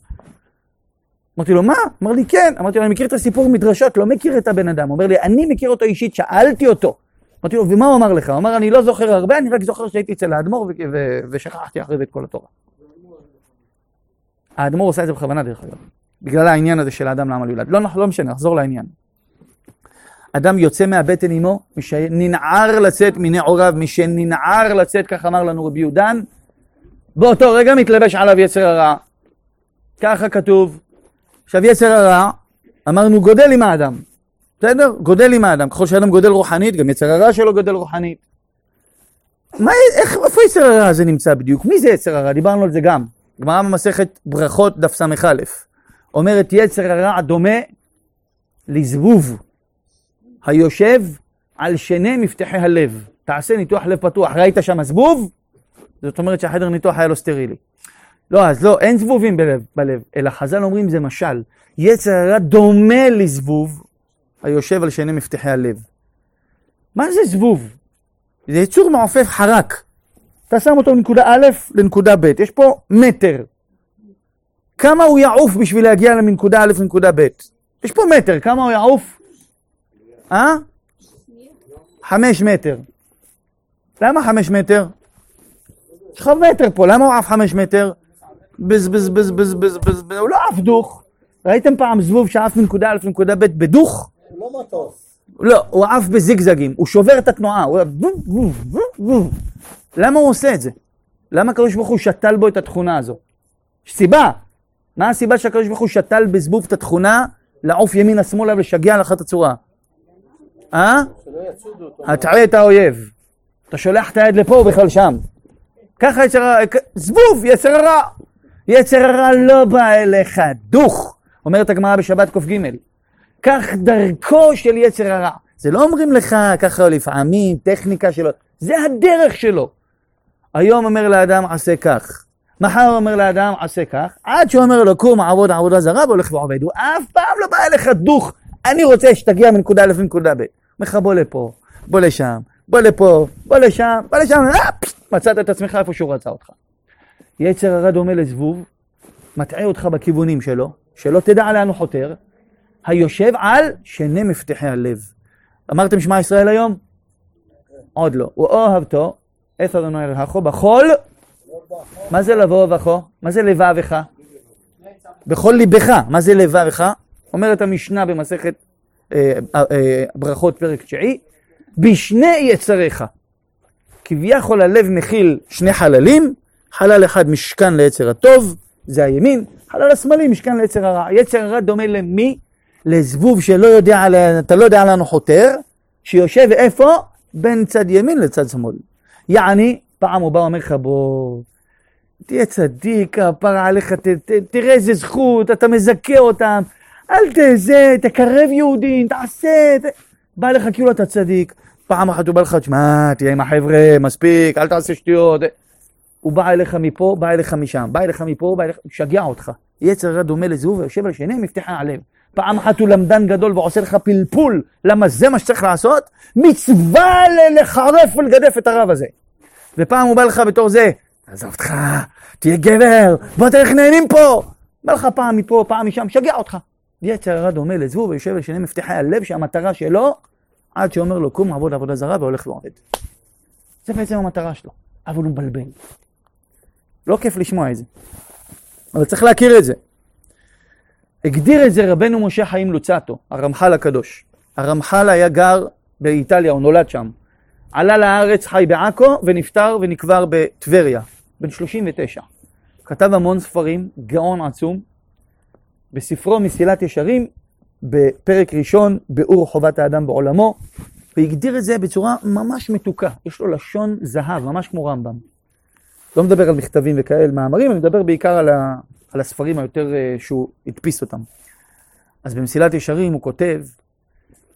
אמרתי לו, מה? אמר לי, כן. אמרתי לו, אני מכיר את הסיפור מדרשות, לא מכיר את הבן אדם. הוא אומר לי, אני מכיר אותו אישית, שאלתי אותו. אמרתי לו, ומה הוא אמר לך? הוא אמר, אני לא זוכר הרבה, אני רק זוכר שהייתי אצל האדמו"ר ושכחתי אחרי זה את כל התורה. האדמו"ר עושה את זה בכוונה, דרך אגב. בגלל העניין הזה של האדם לעמל יולד. לא, לא משנה, נחזור לעניין. אדם יוצא מהבטן אמו, משננער לצאת מנעוריו, משננער לצאת, כך אמר לנו רבי יהודן, באותו רגע מתלבש עליו יצר הרע. ככה כתוב. עכשיו יצר הרע, אמרנו גודל עם האדם. בסדר? גודל עם האדם. ככל שאדם גודל רוחנית, גם יצר הרע שלו גודל רוחנית. מה, איך, איפה יצר הרע הזה נמצא בדיוק? מי זה יצר הרע? דיברנו על זה גם. גמרא במסכת ברכות דף ס"א. אומרת יצר הרע דומה לזבוב היושב על שני מפתחי הלב. תעשה ניתוח לב פתוח. ראית שם זבוב? זאת אומרת שהחדר ניתוח היה לו סטרילי. לא, אז לא, אין זבובים בלב, בלב, אלא חז"ל אומרים זה משל. יצר הרע דומה לזבוב היושב על שני מפתחי הלב. מה זה זבוב? זה יצור מעופף חרק. אתה שם אותו מנקודה א' לנקודה ב', יש פה מטר. כמה הוא יעוף בשביל להגיע מנקודה א' לנקודה ב'? יש פה מטר, כמה הוא יעוף? אה? חמש מטר. למה חמש מטר? יש לך מטר פה, למה הוא עף חמש מטר? בז בז בז בז בז בז הוא לא עף דוך. ראיתם פעם זבוב שעף מנקודה א' לנקודה ב' בדוך? לא מטוס. לא, הוא עף בזיגזגים, הוא שובר את התנועה, הוא... למה הוא עושה את זה? למה הקדוש ברוך הוא שתל בו את התכונה הזו? יש סיבה. מה הסיבה שהקדוש ברוך הוא שתל בזבוב את התכונה לעוף ימינה שמאלה ולשגע לך את הצורה? אה? הטעה את האויב. אתה שולח את היד לפה, הוא בכלל שם. ככה יצר הרע, זבוב, יצר הרע. יצר הרע לא בא אליך, דוך. אומרת הגמרא בשבת קג. כך דרכו של יצר הרע. זה לא אומרים לך ככה לפעמים, טכניקה שלו, זה הדרך שלו. היום אומר לאדם עשה כך, מחר אומר לאדם עשה כך, עד שהוא אומר לו קום עבוד עבודה זרה והולך ועובד. הוא אף פעם לא בא אליך דוך, אני רוצה שתגיע מנקודה א' לנקודה ב'. אומר לך בוא לפה, בוא לשם, בוא לפה, בוא לשם, בוא לשם, מצאת את עצמך איפה שהוא רצה אותך. יצר הרע דומה לזבוב, מטעה אותך בכיוונים שלו, שלא תדע לאן הוא חותר, היושב על שני מפתחי הלב. אמרתם שמע ישראל היום? עוד לא. ואוהבתו, עת אדוני אלוהיכו, בכל, מה זה לבוא ובכו? מה זה לבבך? בכל ליבך, מה זה לבבך? אומרת המשנה במסכת אה, אה, אה, ברכות פרק תשיעי, בשני יצריך. כביכול הלב מכיל שני חללים, חלל אחד משכן ליצר הטוב, זה הימין, חלל השמאלי משכן ליצר הרע. יצר הרע דומה למי? לזבוב שלא יודע, אתה לא יודע לאן הוא חותר, שיושב איפה? בין צד ימין לצד שמאל. יעני, פעם הוא בא ואומר לך בוא, תהיה צדיק, כפרה עליך, ת, ת, תראה איזה זכות, אתה מזכה אותם, אל תזה, תקרב יהודים, תעשה, ת... בא לך כאילו אתה צדיק, פעם אחת הוא בא לך, תשמע, תהיה עם החבר'ה, מספיק, אל תעשה שטויות. הוא בא אליך מפה, בא אליך משם, בא אליך מפה, בא אליך, משגע אותך. יצר הרע דומה לזבוב ויושב על שני מפתחי הלב. פעם אחת הוא למדן גדול ועושה לך פלפול, למה זה מה שצריך לעשות? מצווה לחרף ולגדף את הרב הזה. ופעם הוא בא לך בתור זה, עזוב אותך, תהיה גבר, בוא תראה איך נהנים פה. בא לך פעם מפה, פעם משם, משגע אותך. יצר הרע דומה לזבוב ויושב על שני מפתחי הלב שהמטרה שלו, עד שאומר לו קום עבוד עבודה זרה והולך ועובד. זה בעצם המטרה שלו, אבל הוא מבלבל. לא כיף לשמוע את זה, אבל צריך להכיר את זה. הגדיר את זה רבנו משה חיים לוצטו, הרמח"ל הקדוש. הרמח"ל היה גר באיטליה, הוא נולד שם. עלה לארץ, חי בעכו, ונפטר ונקבר בטבריה, בן 39. כתב המון ספרים, גאון עצום. בספרו מסילת ישרים, בפרק ראשון, ביאור חובת האדם בעולמו, והגדיר את זה בצורה ממש מתוקה. יש לו לשון זהב, ממש כמו רמב"ם. לא מדבר על מכתבים וכאלה, מאמרים, אני מדבר בעיקר על, על הספרים היותר אה, שהוא הדפיס אותם. אז במסילת ישרים הוא כותב,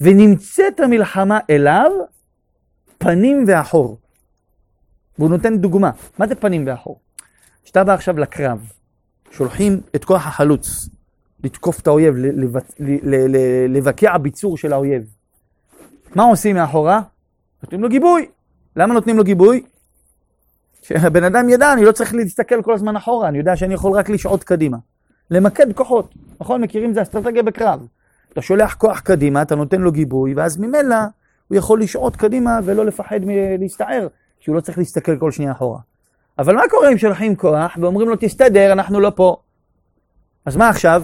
ונמצאת המלחמה אליו פנים ואחור. והוא נותן דוגמה. מה זה פנים ואחור? כשאתה בא עכשיו לקרב, שולחים את כוח החלוץ לתקוף את האויב, לבקע ביצור של האויב. מה עושים מאחורה? נותנים לו גיבוי. למה נותנים לו גיבוי? שהבן אדם ידע, אני לא צריך להסתכל כל הזמן אחורה, אני יודע שאני יכול רק לשעוט קדימה. למקד כוחות, נכון? מכירים? זה אסטרטגיה בקרב. אתה שולח כוח קדימה, אתה נותן לו גיבוי, ואז ממילא הוא יכול לשעוט קדימה ולא לפחד מלהסתער, כי הוא לא צריך להסתכל כל שנייה אחורה. אבל מה קורה אם שולחים כוח ואומרים לו תסתדר, אנחנו לא פה? אז מה עכשיו?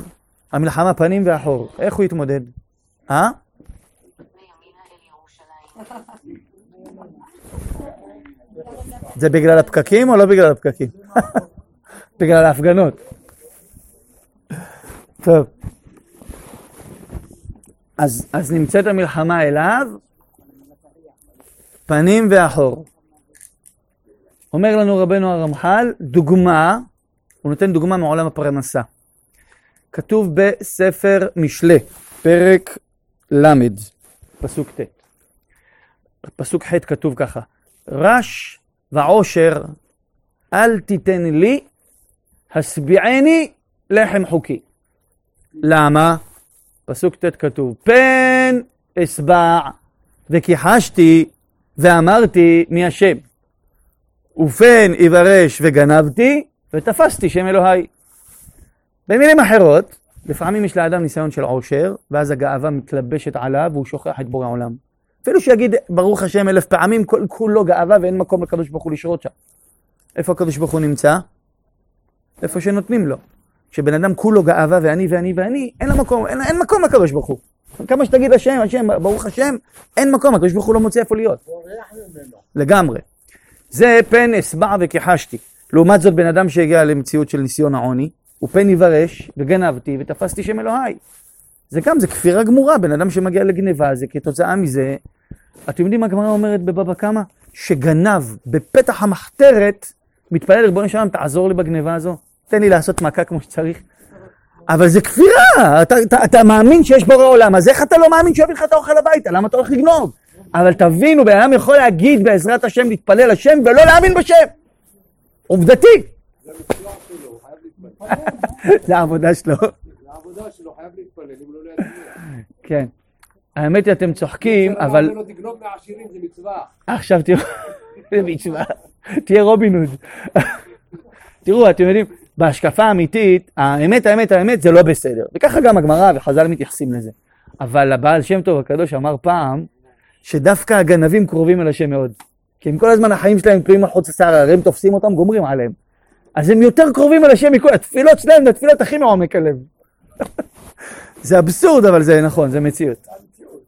המלחמה פנים ואחור, איך הוא יתמודד? אה? זה בגלל הפקקים או לא בגלל הפקקים? בגלל ההפגנות. טוב. אז, אז נמצאת המלחמה אליו, פנים ואחור. אומר לנו רבנו הרמח"ל, דוגמה, הוא נותן דוגמה מעולם הפרנסה. כתוב בספר משלי, פרק ל', פסוק ט'. פסוק ח' כתוב ככה, רש ועושר אל תיתן לי, השביעני לחם חוקי. למה? פסוק ט' כתוב, פן אשבע וכיחשתי ואמרתי מי השם. ופן יברש וגנבתי ותפסתי שם אלוהי. במילים אחרות, לפעמים יש לאדם ניסיון של עושר, ואז הגאווה מתלבשת עליו והוא שוכח את בורא עולם. אפילו שיגיד ברוך השם אלף פעמים, כל כולו גאווה ואין מקום לקדוש ברוך הוא לשרות שם. איפה הקדוש ברוך הוא נמצא? איפה שנותנים לו. כשבן אדם כולו גאווה ואני ואני ואני, אין לו מקום, אין, אין מקום לקדוש ברוך הוא. כמה שתגיד השם, השם, ברוך השם, אין מקום, הקדוש ברוך הוא לא מוצא איפה להיות. לגמרי. זה פן אשבע וכיחשתי. לעומת זאת, בן אדם שהגיע למציאות של ניסיון העוני, הוא פן יברש וגנבתי ותפסתי שם אלוהי. זה גם, זה כפירה גמורה, בן אדם שמגיע לגניבה, זה כתוצאה מזה, אתם יודעים מה הגמרא אומרת בבבא קמא? שגנב בפתח המחתרת, מתפלל ריבונו שלום, תעזור לי בגניבה הזו, תן לי לעשות מכה כמו שצריך. אבל זה כפירה, אתה, אתה, אתה מאמין שיש בורא עולם, אז איך אתה לא מאמין שיביא לך את האוכל הביתה? למה אתה הולך לגנוב? אבל תבינו, בן אדם יכול להגיד בעזרת השם, להתפלל השם, ולא להאמין בשם. עובדתי. זה העבודה שלו. העבודה שלו, חייב להתפלל, אם לא יצליח. כן. האמת היא, אתם צוחקים, אבל. עכשיו תראו, זה מצווה, תהיה רובין הוד. תראו, אתם יודעים, בהשקפה האמיתית, האמת, האמת, האמת, זה לא בסדר. וככה גם הגמרא וחז"ל מתייחסים לזה. אבל הבעל שם טוב הקדוש אמר פעם, שדווקא הגנבים קרובים אל השם מאוד. כי הם כל הזמן החיים שלהם תלויים על חוץ השער, הרי הם תופסים אותם, גומרים עליהם. אז הם יותר קרובים אל השם מכל, התפילות שלהם זה התפילות הכי מעומק הלב. זה אבסורד, אבל זה נכון, זה מציאות.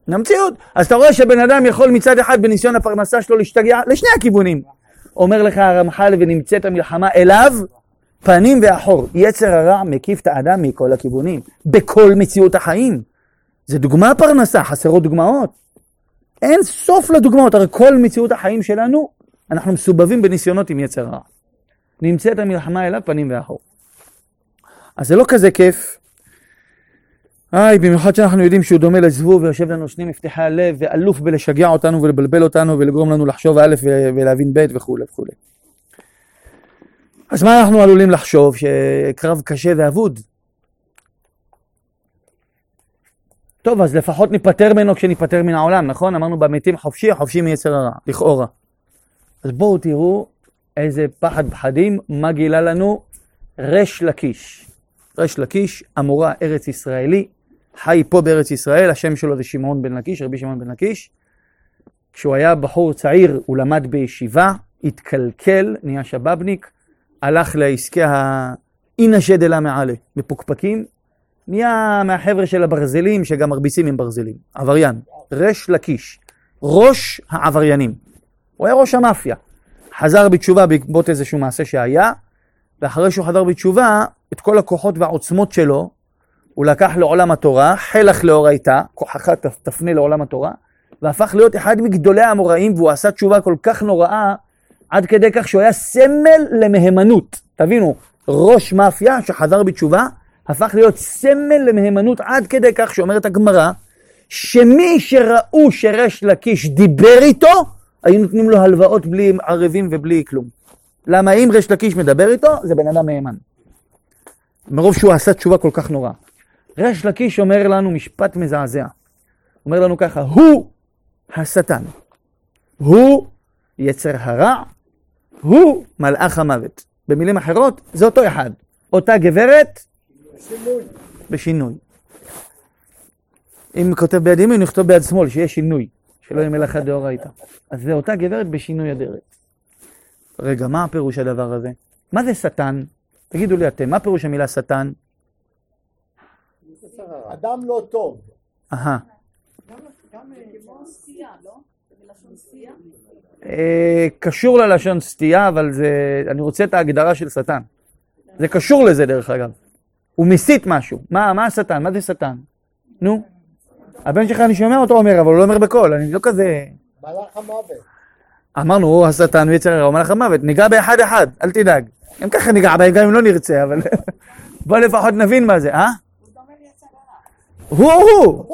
המציאות. אז אתה רואה שבן אדם יכול מצד אחד בניסיון הפרנסה שלו להשתגע לשני הכיוונים. אומר לך הרמח"ל ונמצאת המלחמה אליו פנים ואחור. יצר הרע מקיף את האדם מכל הכיוונים, בכל מציאות החיים. זה דוגמה פרנסה, חסרות דוגמאות. אין סוף לדוגמאות, הרי כל מציאות החיים שלנו, אנחנו מסובבים בניסיונות עם יצר הרע. נמצאת המלחמה אליו פנים ואחור. אז זה לא כזה כיף. היי, במיוחד שאנחנו יודעים שהוא דומה לזבוב ויושב לנו שני מפתחי הלב ואלוף בלשגע אותנו ולבלבל אותנו ולגרום לנו לחשוב א' ולהבין ב' וכולי וכולי. אז מה אנחנו עלולים לחשוב? שקרב קשה ואבוד? טוב, אז לפחות ניפטר ממנו כשניפטר מן העולם, נכון? אמרנו במתים חופשי, החופשי מיצר הרע, לכאורה. אז בואו תראו איזה פחד פחדים, מה גילה לנו ריש לקיש. ריש לקיש, אמורה ארץ ישראלי, חי פה בארץ ישראל, השם שלו זה שמעון בן לקיש, רבי שמעון בן לקיש. כשהוא היה בחור צעיר, הוא למד בישיבה, התקלקל, נהיה שבאבניק, הלך לעסקי האינא שדלה מעלה, מפוקפקים, נהיה מהחבר'ה של הברזלים, שגם מרביצים עם ברזלים, עבריין, ריש לקיש, ראש העבריינים. הוא היה ראש המאפיה. חזר בתשובה בעקבות איזשהו מעשה שהיה, ואחרי שהוא חזר בתשובה, את כל הכוחות והעוצמות שלו, הוא לקח לעולם התורה, חלך לאורייתא, כוחך תפ- תפנה לעולם התורה, והפך להיות אחד מגדולי האמוראים, והוא עשה תשובה כל כך נוראה, עד כדי כך שהוא היה סמל למהימנות. תבינו, ראש מאפיה שחזר בתשובה, הפך להיות סמל למהימנות עד כדי כך שאומרת הגמרא, שמי שראו שריש לקיש דיבר איתו, היו נותנים לו הלוואות בלי ערבים ובלי כלום. למה אם ריש לקיש מדבר איתו, זה בן אדם מהימן. מרוב שהוא עשה תשובה כל כך נורא. ריש לקיש אומר לנו משפט מזעזע. אומר לנו ככה, הוא השטן, הוא יצר הרע, הוא מלאך המוות. במילים אחרות, זה אותו אחד. אותה גברת שינוי. בשינוי. אם כותב ביד ימין, נכתוב ביד שמאל, שיהיה שינוי, שלא יהיה מלאכה דאורייתא. אז זה אותה גברת בשינוי אדרת. רגע, מה הפירוש הדבר הזה? מה זה שטן? תגידו לי אתם, מה פירוש המילה שטן? אדם לא טוב. אהה. אה, קשור ללשון סטייה, אבל זה... אני רוצה את ההגדרה של שטן. זה קשור לזה דרך אגב. הוא מסית משהו. מה, מה השטן? מה זה שטן? נו. הבן שלך, אני שומע אותו אומר, אבל הוא לא אומר בקול, אני לא כזה... מלאך המוות. אמרנו, הוא השטן, הוא יצר הרע, הוא מלאך המוות, ניגע באחד אחד, אל תדאג. גם ככה ניגע בהם, גם אם לא נרצה, אבל בוא לפחות נבין מה זה, אה? הוא הוא,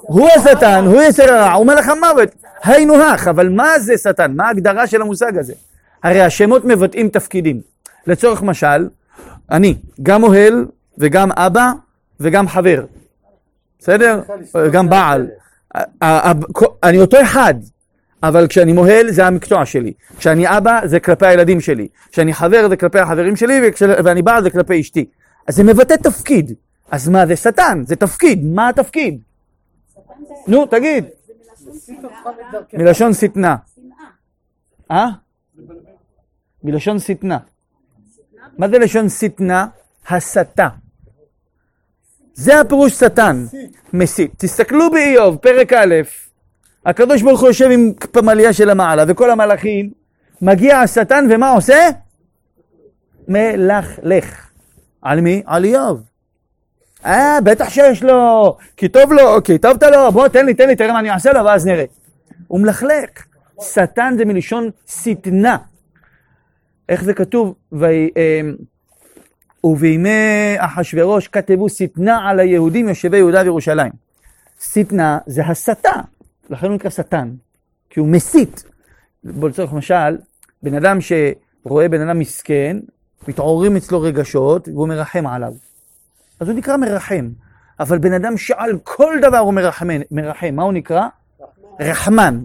הוא השטן, הוא יצר הרע, הוא מלאך המוות, היינו הך, אבל מה זה שטן? מה ההגדרה של המושג הזה? הרי השמות מבטאים תפקידים. לצורך משל, אני גם אוהל וגם אבא וגם חבר, בסדר? גם בעל. אני אותו אחד, אבל כשאני מוהל זה המקצוע שלי. כשאני אבא זה כלפי הילדים שלי. כשאני חבר זה כלפי החברים שלי, וכש... ואני בעל זה כלפי אשתי. אז זה מבטא תפקיד. אז מה זה שטן? זה תפקיד. מה התפקיד? נו, תגיד. מלשון שטנה. אה? מלשון שטנה. מה זה לשון שטנה? הסתה. זה הפירוש שטן. מסית. תסתכלו באיוב, פרק א', הקדוש ברוך הוא יושב עם פמליה של המעלה, וכל המלאכים, מגיע השטן ומה עושה? מלכלך. על מי? על איוב. אה, בטח שיש לו, כי טוב לו, אוקיי, טוב אתה לו, בוא תן לי, תן לי, תראה מה אני אעשה לו, ואז נראה. הוא מלכלך. שטן זה מלשון שטנה. איך זה כתוב? אמ, ובימי אחשורוש כתבו שטנה על היהודים יושבי יהודה וירושלים. שטנה זה הסתה, לכן הוא נקרא שטן, כי הוא מסית. בוא לצורך משל, בן אדם שרואה בן אדם מסכן, מתעוררים אצלו רגשות והוא מרחם עליו. אז הוא נקרא מרחם. אבל בן אדם שעל כל דבר הוא מרחם, מרחם מה הוא נקרא? רחמן.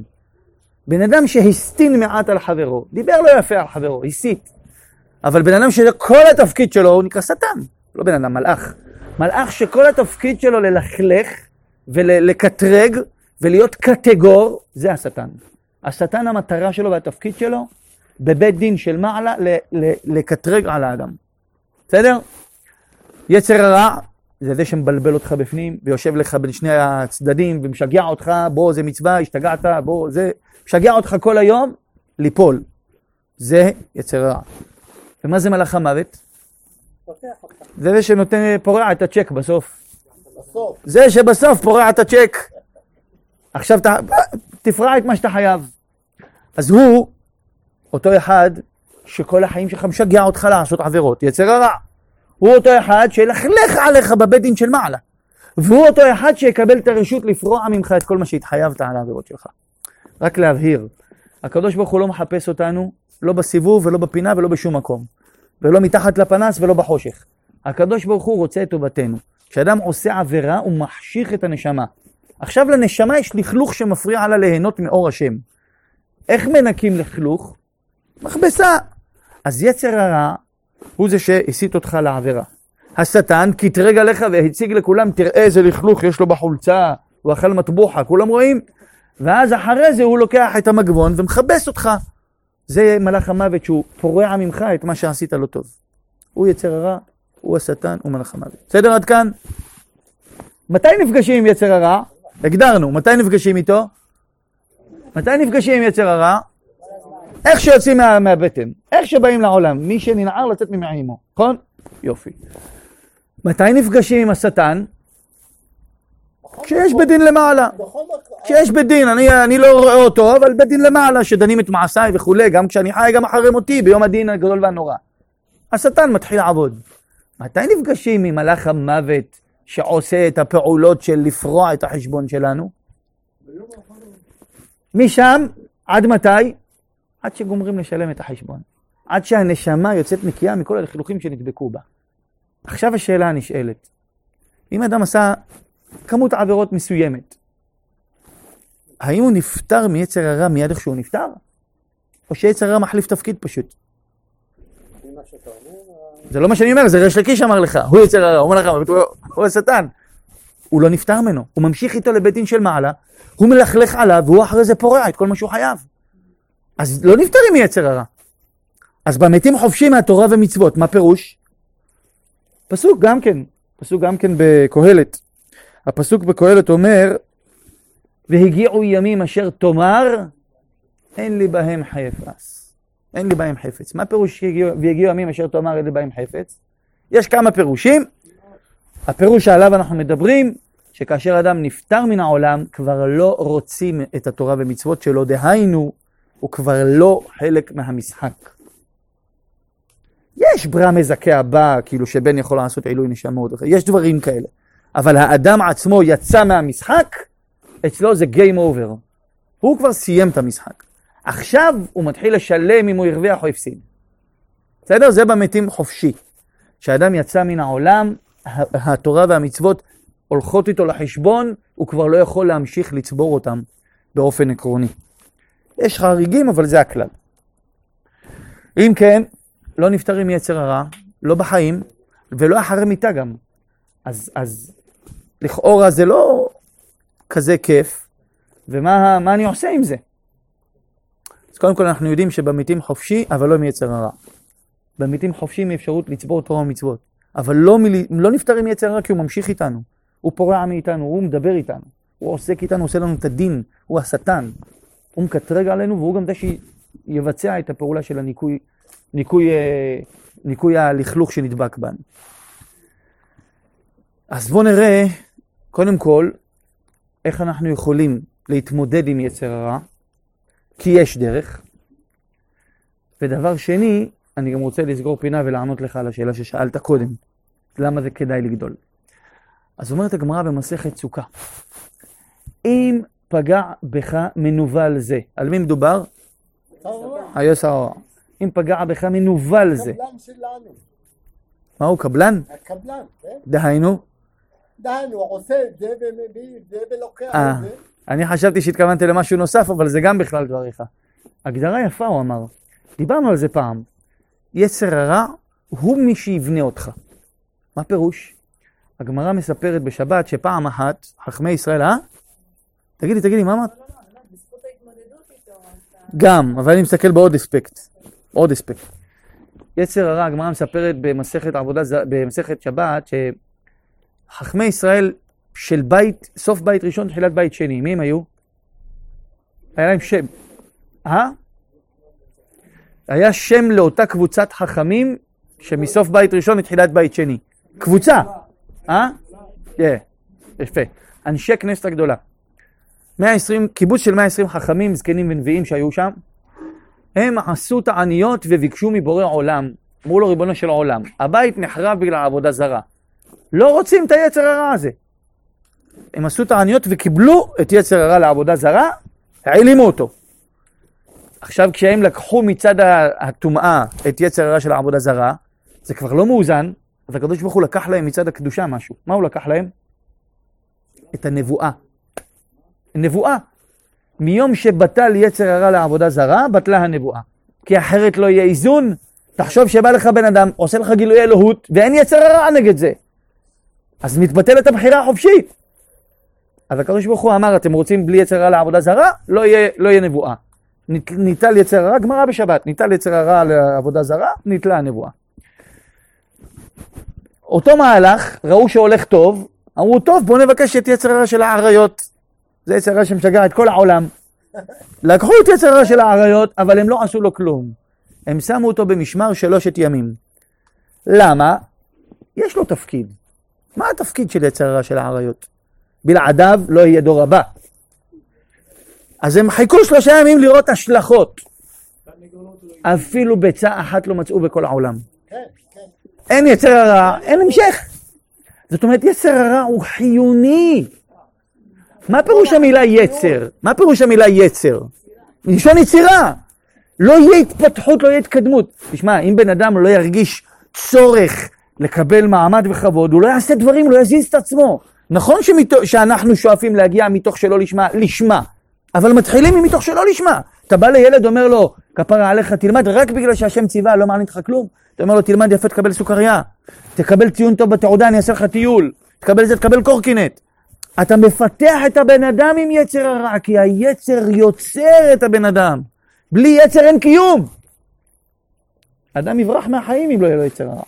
בן אדם שהסטין מעט על חברו, דיבר לא יפה על חברו, הסית. אבל בן אדם שכל התפקיד שלו הוא נקרא שטן, לא בן אדם, מלאך. מלאך שכל התפקיד שלו ללכלך ולקטרג ולהיות קטגור, זה השטן. השטן המטרה שלו והתפקיד שלו בבית דין של מעלה לקטרג על האדם. בסדר? יצר הרע זה זה שמבלבל אותך בפנים ויושב לך בין שני הצדדים ומשגע אותך, בוא זה מצווה, השתגעת, בוא זה, משגע אותך כל היום ליפול. זה יצר הרע. ומה זה מלאך המוות? זה זה שנותן, פורע את הצ'ק. בסוף. זה שבסוף פורע את הצ'ק. עכשיו ת, תפרע את מה שאתה חייב. אז הוא, אותו אחד שכל החיים שלך משגע אותך לעשות עבירות, יצר הרע. הוא אותו אחד שילכלך עליך בבית דין של מעלה. והוא אותו אחד שיקבל את הרשות לפרוע ממך את כל מה שהתחייבת על העבירות שלך. רק להבהיר, הקדוש ברוך הוא לא מחפש אותנו, לא בסיבוב ולא בפינה ולא בשום מקום. ולא מתחת לפנס ולא בחושך. הקדוש ברוך הוא רוצה את טובתנו. כשאדם עושה עבירה, הוא מחשיך את הנשמה. עכשיו לנשמה יש לכלוך שמפריע לה ליהנות מאור השם. איך מנקים לכלוך? מכבסה. אז יצר הרע הוא זה שהסית אותך לעבירה. השטן קטרג עליך והציג לכולם, תראה איזה לכלוך יש לו בחולצה, הוא אכל מטבוחה, כולם רואים? ואז אחרי זה הוא לוקח את המגבון ומכבס אותך. זה מלאך המוות שהוא פורע ממך את מה שעשית לא טוב. הוא יצר הרע, הוא השטן, הוא מלאך המוות. בסדר עד כאן? מתי נפגשים עם יצר הרע? הגדרנו, מתי נפגשים איתו? מתי נפגשים עם יצר הרע? איך שיוצאים מה, מהבטן, איך שבאים לעולם, מי שננער לצאת ממעימו, נכון? יופי. מתי נפגשים עם השטן? כשיש בית דין למעלה. כשיש בית דין, אני, אני לא רואה אותו, אבל בית דין למעלה, שדנים את מעשיי וכולי, גם כשאני חי, גם אחרי מותי, ביום הדין הגדול והנורא. השטן מתחיל לעבוד. מתי נפגשים עם מלאך המוות שעושה את הפעולות של לפרוע את החשבון שלנו? משם, עד מתי? עד שגומרים לשלם את החשבון. עד שהנשמה יוצאת נקייה מכל הלכלוכים שנדבקו בה. עכשיו השאלה הנשאלת, אם אדם עשה כמות עבירות מסוימת, האם הוא נפטר מיצר הרע מיד איך שהוא נפטר? או שיצר הרע מחליף תפקיד פשוט? זה לא מה שאני אומר, זה ריש לקיש אמר לך, הוא יצר הרע, הוא אומר לך, הוא השטן. הוא לא נפטר ממנו, הוא ממשיך איתו לבית דין של מעלה, הוא מלכלך עליו, והוא אחרי זה פורע את כל מה שהוא חייב. אז לא נפטרים מיצר הרע. אז במתים חופשי מהתורה ומצוות, מה פירוש? פסוק גם כן, פסוק גם כן בקהלת. הפסוק בקהלת אומר, והגיעו ימים אשר תאמר, אין לי בהם חפץ. אין לי בהם חפץ. מה פירוש והגיעו ימים אשר תאמר אין לי בהם חפץ? יש כמה פירושים. הפירוש שעליו אנחנו מדברים, שכאשר אדם נפטר מן העולם, כבר לא רוצים את התורה ומצוות שלו, דהיינו, הוא כבר לא חלק מהמשחק. יש ברא מזכה הבא, כאילו שבן יכול לעשות עילוי נשמות, יש דברים כאלה. אבל האדם עצמו יצא מהמשחק, אצלו זה Game Over. הוא כבר סיים את המשחק. עכשיו הוא מתחיל לשלם אם הוא הרוויח או הפסיד. בסדר? זה במתים חופשי. כשאדם יצא מן העולם, התורה והמצוות הולכות איתו לחשבון, הוא כבר לא יכול להמשיך לצבור אותם באופן עקרוני. יש חריגים, אבל זה הכלל. אם כן, לא נפטרים מיצר הרע, לא בחיים, ולא אחרי מיתה גם. אז, אז לכאורה זה לא כזה כיף, ומה מה אני עושה עם זה? אז קודם כל אנחנו יודעים שבמתים חופשי, אבל לא מיצר הרע. במתים חופשי מאפשרות לצבור תורה ומצוות. אבל לא, מל... לא נפטרים מיצר הרע כי הוא ממשיך איתנו. הוא פורע מאיתנו, הוא מדבר איתנו. הוא עוסק איתנו, עושה לנו את הדין, הוא השטן. הוא מקטרג עלינו והוא גם זה שיבצע את הפעולה של הניקוי, ניקוי, אה, ניקוי הלכלוך שנדבק בנו. אז בואו נראה, קודם כל, איך אנחנו יכולים להתמודד עם יצר הרע, כי יש דרך. ודבר שני, אני גם רוצה לסגור פינה ולענות לך על השאלה ששאלת קודם, למה זה כדאי לגדול. אז אומרת הגמרא במסכת סוכה, אם פגע בך מנוול זה, על מי מדובר? היוס הרע. אם פגע בך מנוול זה, הקבלן שלנו, מה הוא קבלן? הקבלן, כן? דהיינו, דהיינו, הוא עושה את זה ומביא את זה ולוקח אה. את זה. אני חשבתי שהתכוונתי למשהו נוסף, אבל זה גם בכלל דבריך. הגדרה יפה, הוא אמר. דיברנו על זה פעם. יצר הרע הוא מי שיבנה אותך. מה פירוש? הגמרא מספרת בשבת שפעם אחת, חכמי ישראל, אה? תגידי, תגידי, מה אמרת? איתו, אז ה- גם, אבל אני מסתכל בעוד אספקט. עוד אספקט. יצר הרע, הגמרא מספרת במסכת עבודה, במסכת שבת, שחכמי ישראל של בית, סוף בית ראשון, תחילת בית שני, מי הם היו? היה להם שם. אה? היה שם לאותה קבוצת חכמים שמסוף בית ראשון לתחילת בית שני. קבוצה. אה? כן, יפה. אנשי כנסת הגדולה. 120, קיבוץ של 120 חכמים, זקנים ונביאים שהיו שם, הם עשו תעניות וביקשו מבורא עולם, אמרו לו ריבונו של עולם, הבית נחרב בגלל עבודה זרה. לא רוצים את היצר הרע הזה. הם עשו תעניות וקיבלו את יצר הרע לעבודה זרה, העלימו אותו. עכשיו כשהם לקחו מצד הטומאה את יצר הרע של העבודה זרה, זה כבר לא מאוזן, אז הקדוש ברוך הוא לקח להם מצד הקדושה משהו. מה הוא לקח להם? את הנבואה. נבואה. מיום שבטל יצר הרע לעבודה זרה, בטלה הנבואה. כי אחרת לא יהיה איזון. תחשוב שבא לך בן אדם, עושה לך גילוי אלוהות, ואין יצר הרע נגד זה. אז מתבטלת הבחירה החופשית. אז הקדוש ברוך הוא אמר, אתם רוצים בלי יצר הרע לעבודה זרה? לא יהיה, לא יהיה נבואה. ניטל יצר הרע, גמרא בשבת, ניטל יצר הרע לעבודה זרה, ניטלה הנבואה. אותו מהלך, ראו שהולך טוב, אמרו, טוב, בואו נבקש את יצר הרע של האריות. זה יצר הרע שמשגע את כל העולם. לקחו את יצר הרע של האריות, אבל הם לא עשו לו כלום. הם שמו אותו במשמר שלושת ימים. למה? יש לו תפקיד. מה התפקיד של יצר הרע של האריות? בלעדיו לא יהיה דור הבא. אז הם חיכו שלושה ימים לראות השלכות. אפילו ביצה אחת לא מצאו בכל העולם. אין יצר הרע, אין המשך. זאת אומרת, יצר הרע הוא חיוני. מה פירוש המילה יצר? מה פירוש המילה יצר? מלשון יצירה. לא יהיה התפתחות, לא יהיה התקדמות. תשמע, אם בן אדם לא ירגיש צורך לקבל מעמד וכבוד, הוא לא יעשה דברים, לא יזיז את עצמו. נכון שמתו, שאנחנו שואפים להגיע מתוך שלא לשמה, לשמה, אבל מתחילים ממתוך שלא לשמה. אתה בא לילד, אומר לו, כפרה עליך, תלמד רק בגלל שהשם ציווה, לא מעניין אותך כלום. אתה אומר לו, תלמד יפה, תקבל סוכריה. תקבל ציון טוב בתעודה, אני אעשה לך טיול. תקבל זה, תקבל קורקינט. אתה מפתח את הבן אדם עם יצר הרע, כי היצר יוצר את הבן אדם. בלי יצר אין קיום. אדם יברח מהחיים אם לא יהיה לו יצר הרע.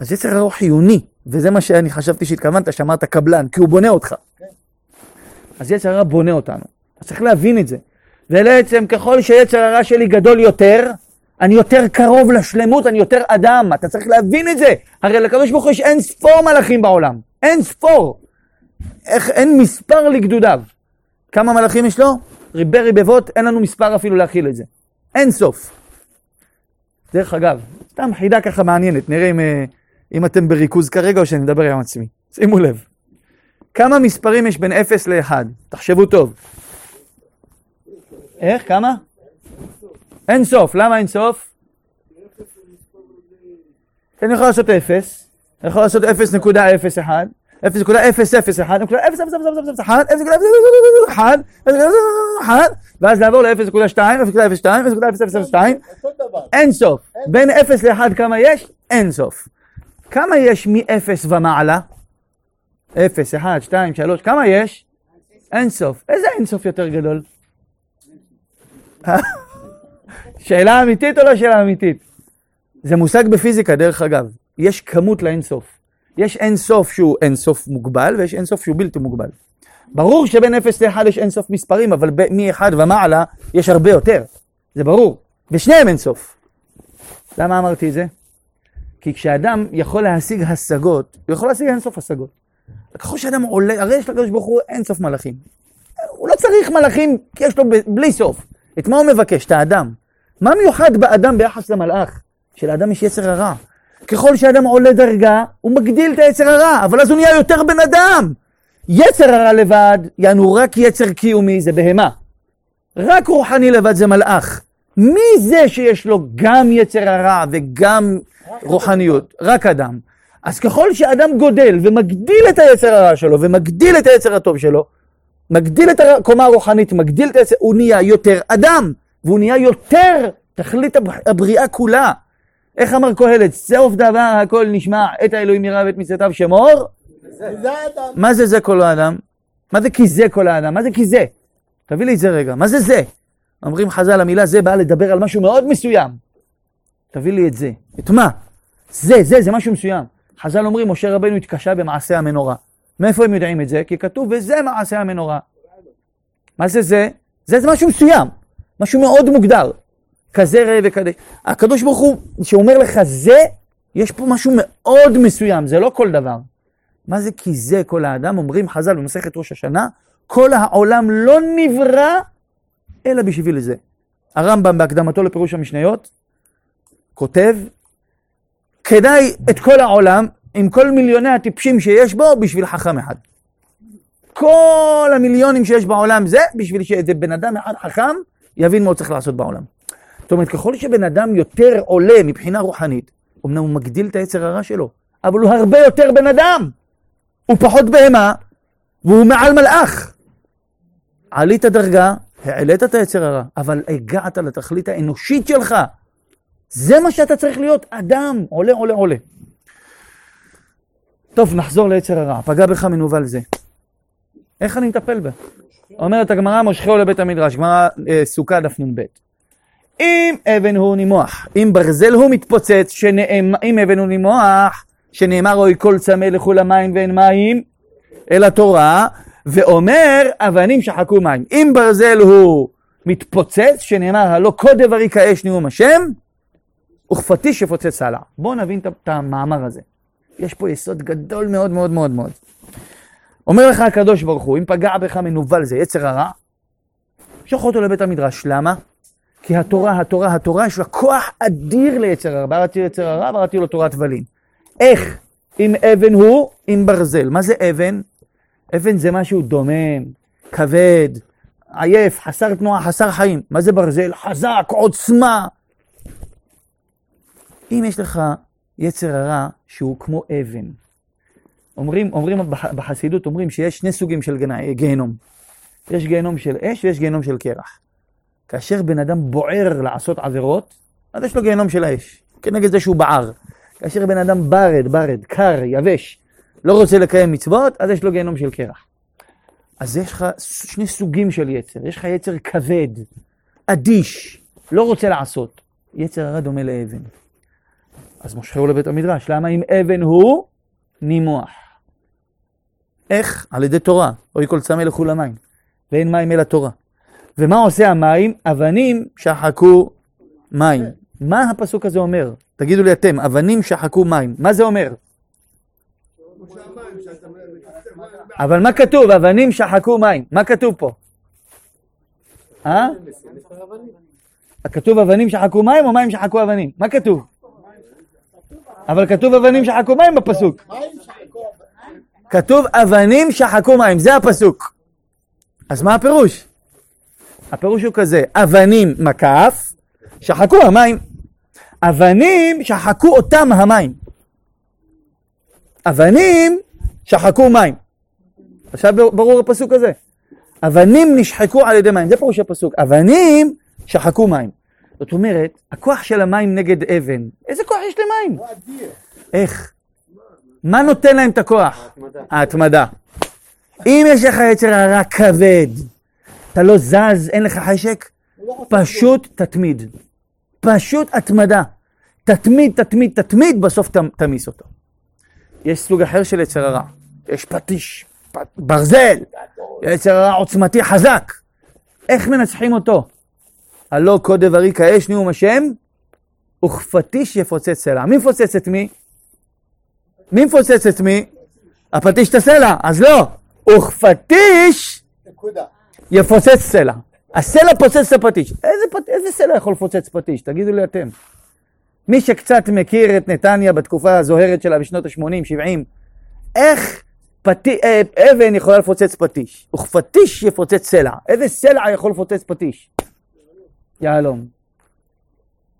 אז יצר הרע הוא חיוני, וזה מה שאני חשבתי שהתכוונת, שאמרת קבלן, כי הוא בונה אותך. אז יצר הרע בונה אותנו. אז צריך להבין את זה. ובעצם ככל שיצר הרע שלי גדול יותר, אני יותר קרוב לשלמות, אני יותר אדם, אתה צריך להבין את זה. הרי הוא יש אין ספור מלאכים בעולם, אין ספור. איך, אין מספר לגדודיו. כמה מלאכים יש לו? ריבי ריבבות, אין לנו מספר אפילו להכיל את זה. אין סוף. דרך אגב, סתם חידה ככה מעניינת, נראה אם, אה, אם אתם בריכוז כרגע או שאני מדבר עם עצמי. שימו לב. כמה מספרים יש בין 0 ל-1? תחשבו טוב. איך? כמה? אין סוף. למה אין סוף? כי אני יכול לעשות 0, אני יכול לעשות 0.01, 0.001, ואז לעבור ל-0.2, 0.02, 0.002, אותו דבר. אין סוף. בין 0 ל-1 כמה יש? אין סוף. כמה יש מ-0 ומעלה? 0, 1, 2, 3, כמה יש? אין סוף. איזה אין סוף יותר גדול? שאלה אמיתית או לא שאלה אמיתית? זה מושג בפיזיקה, דרך אגב. יש כמות לאין סוף. יש אין סוף שהוא אין סוף מוגבל, ויש אין סוף שהוא בלתי מוגבל. ברור שבין 0 ל-1 יש אין סוף מספרים, אבל מ-1 ומעלה יש הרבה יותר. זה ברור. בשניהם אין סוף. למה אמרתי את זה? כי כשאדם יכול להשיג השגות, הוא יכול להשיג אין סוף השגות. ככל שאדם עולה, הרי יש לקדוש ברוך הוא אין סוף מלאכים. הוא לא צריך מלאכים, כי יש לו ב- בלי סוף. את מה הוא מבקש? את האדם. מה מיוחד באדם ביחס למלאך? שלאדם יש יצר הרע. ככל שאדם עולה דרגה, הוא מגדיל את היצר הרע, אבל אז הוא נהיה יותר בן אדם. יצר הרע לבד, יענו רק יצר קיומי, זה בהמה. רק רוחני לבד זה מלאך. מי זה שיש לו גם יצר הרע וגם רוחניות? רק אדם. אז ככל שאדם גודל ומגדיל את היצר הרע שלו ומגדיל את היצר הטוב שלו, מגדיל את הקומה הרוחנית, מגדיל את היצר, הוא נהיה יותר אדם, והוא נהיה יותר תכלית הבר- הבריאה כולה. איך אמר קהלת? סוף דבר הכל נשמע, את האלוהים ירא ואת מצוותיו שמור. מה זה זה כל האדם? מה זה כי זה כל האדם? מה זה כי זה? תביא לי את זה רגע, מה זה זה? אומרים חז"ל, המילה זה באה לדבר על משהו מאוד מסוים. תביא לי את זה. את מה? זה, זה, זה משהו מסוים. חז"ל אומרים, משה רבנו התקשה במעשה המנורה. מאיפה הם יודעים את זה? כי כתוב, וזה מעשה המנורה. מה זה זה? זה זה משהו מסוים, משהו מאוד מוגדר. כזה ראה וכזה. הקדוש ברוך הוא, שאומר לך זה, יש פה משהו מאוד מסוים, זה לא כל דבר. מה זה כי זה כל האדם? אומרים חז"ל במסכת ראש השנה, כל העולם לא נברא אלא בשביל זה. הרמב"ם בהקדמתו לפירוש המשניות כותב, כדאי את כל העולם, עם כל מיליוני הטיפשים שיש בו, בשביל חכם אחד. כל המיליונים שיש בעולם זה, בשביל שאיזה בן אדם אחד חכם, יבין מה הוא צריך לעשות בעולם. זאת אומרת, ככל שבן אדם יותר עולה מבחינה רוחנית, אמנם הוא מגדיל את היצר הרע שלו, אבל הוא הרבה יותר בן אדם. הוא פחות בהמה, והוא מעל מלאך. עלית דרגה, העלית את היצר הרע, אבל הגעת לתכלית האנושית שלך. זה מה שאתה צריך להיות, אדם, עולה, עולה, עולה. טוב, נחזור ליצר הרע. פגע בך מנוול זה. איך אני מטפל בה? אומרת הגמרא, מושכהו לבית המדרש, גמרא אה, סוכה דף נ"ב. אם אבן הוא נימוח, אם ברזל הוא מתפוצץ, שנאמר, אם אבן הוא נימוח, שנאמר אוי כל צמא לכו למים ואין מים, אל התורה, ואומר אבנים שחקו מים. אם ברזל הוא מתפוצץ, שנאמר הלא כה דברי כאש נאום השם, וכפתי שפוצץ סלע. בואו נבין את המאמר הזה. יש פה יסוד גדול מאוד מאוד מאוד מאוד. אומר לך הקדוש ברוך הוא, אם פגע בך מנוול זה יצר הרע, שוך אותו לבית המדרש. למה? כי התורה, התורה, התורה, יש לה כוח אדיר ליצר הרע. בראתי יצר הרע, בראתי לו תורת ולין. איך? אם אבן הוא, אם ברזל. מה זה אבן? אבן זה משהו דומם, כבד, עייף, חסר תנועה, חסר חיים. מה זה ברזל? חזק, עוצמה. אם יש לך יצר הרע שהוא כמו אבן, אומרים, אומרים בח- בחסידות, אומרים שיש שני סוגים של גיהנום. יש גיהנום של אש ויש גיהנום של קרח. כאשר בן אדם בוער לעשות עבירות, אז יש לו גיהנום של האש, כנגד זה שהוא בער. כאשר בן אדם ברד, ברד, קר, יבש, לא רוצה לקיים מצוות, אז יש לו גיהנום של קרח. אז יש לך שני סוגים של יצר. יש לך יצר כבד, אדיש, לא רוצה לעשות. יצר הרע דומה לאבן. אז מושכהו לבית המדרש. למה אם אבן הוא נימוח? איך? על ידי תורה. אוי כל צמא לכו למים. ואין מים אלא תורה. ומה עושה המים? אבנים שחקו מים. מה הפסוק הזה אומר? תגידו לי אתם, אבנים שחקו מים, מה זה אומר? אבל מה כתוב? אבנים שחקו מים, מה כתוב פה? אה? כתוב אבנים שחקו מים או מים שחקו אבנים? מה כתוב? אבל כתוב אבנים שחקו מים בפסוק. כתוב אבנים שחקו מים, זה הפסוק. אז מה הפירוש? הפירוש הוא כזה, אבנים מקף, שחקו המים. אבנים שחקו אותם המים. אבנים שחקו מים. עכשיו ברור הפסוק הזה. אבנים נשחקו על ידי מים, זה פירוש הפסוק. אבנים שחקו מים. זאת אומרת, הכוח של המים נגד אבן, איזה כוח יש למים? איך? מה נותן להם את הכוח? ההתמדה. אם יש לך יצר הרע כבד, אתה לא זז, אין לך חשק, לא פשוט תתמיד. פשוט התמדה. תתמיד, תתמיד, תתמיד, בסוף ת- תמיס אותו. יש סוג אחר של יצר הרע. יש פטיש, פ- ברזל, יצר הרע עוצמתי חזק. איך מנצחים אותו? הלא כה דברי כאש נאום השם, וכפטיש יפוצץ סלע. מי מפוצץ את מי? מי מפוצץ את מי? הפטיש את הסלע, אז לא. וכפטיש נקודה. יפוצץ סלע. הסלע פוצץ את הפטיש. איזה, פט... איזה סלע יכול לפוצץ פטיש? תגידו לי אתם. מי שקצת מכיר את נתניה בתקופה הזוהרת שלה בשנות ה-80, 70, איך פט... אה, אבן יכולה לפוצץ פטיש? וכפטיש יפוצץ סלע. איזה סלע יכול לפוצץ פטיש? יהלום.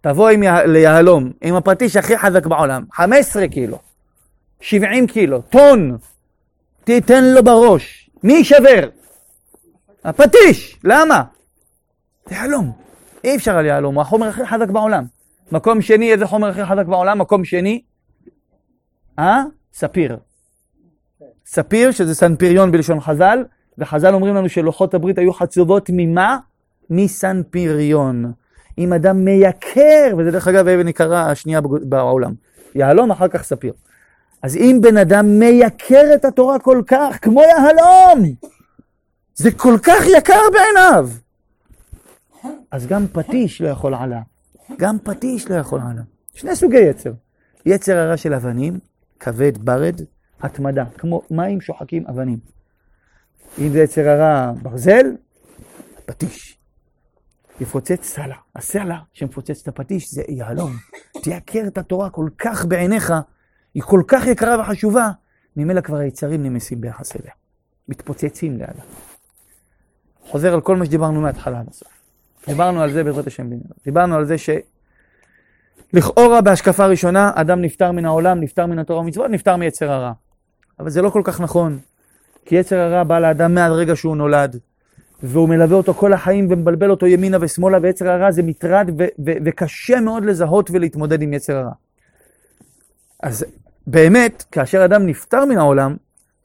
תבוא עם יה... ליהלום, עם הפטיש הכי חזק בעולם, 15 קילו, 70 קילו, טון, תיתן לו בראש. מי יישבר? הפטיש, למה? זה יהלום. אי אפשר על יהלום, הוא החומר הכי חזק בעולם. מקום שני, איזה חומר הכי חזק בעולם? מקום שני, אה? ספיר. ספיר, שזה סנפיריון בלשון חז"ל, וחז"ל אומרים לנו שלוחות הברית היו חצובות ממה? מסנפיריון. אם אדם מייקר, וזה דרך אגב אבן יקרה השנייה בעולם. יהלום, אחר כך ספיר. אז אם בן אדם מייקר את התורה כל כך, כמו יהלום, זה כל כך יקר בעיניו. אז גם פטיש לא יכול עלה. גם פטיש לא יכול עלה. שני סוגי יצר. יצר הרע של אבנים, כבד, ברד, התמדה, כמו מים שוחקים אבנים. אם זה יצר הרע ברזל, פטיש. יפוצץ סלע. הסלע שמפוצץ את הפטיש זה יהלום. תייקר את התורה כל כך בעיניך, היא כל כך יקרה וחשובה, ממילא כבר היצרים נמסים ביחס אליה. מתפוצצים לידה. חוזר על כל מה שדיברנו מההתחלה עד הסוף. דיברנו על זה בעזרת השם בניין. דיברנו על זה שלכאורה בהשקפה ראשונה, אדם נפטר מן העולם, נפטר מן התורה ומצוות, נפטר מיצר הרע. אבל זה לא כל כך נכון, כי יצר הרע בא לאדם מהרגע שהוא נולד, והוא מלווה אותו כל החיים ומבלבל אותו ימינה ושמאלה, ויצר הרע זה מטרד ו- ו- וקשה מאוד לזהות ולהתמודד עם יצר הרע. אז באמת, כאשר אדם נפטר מן העולם,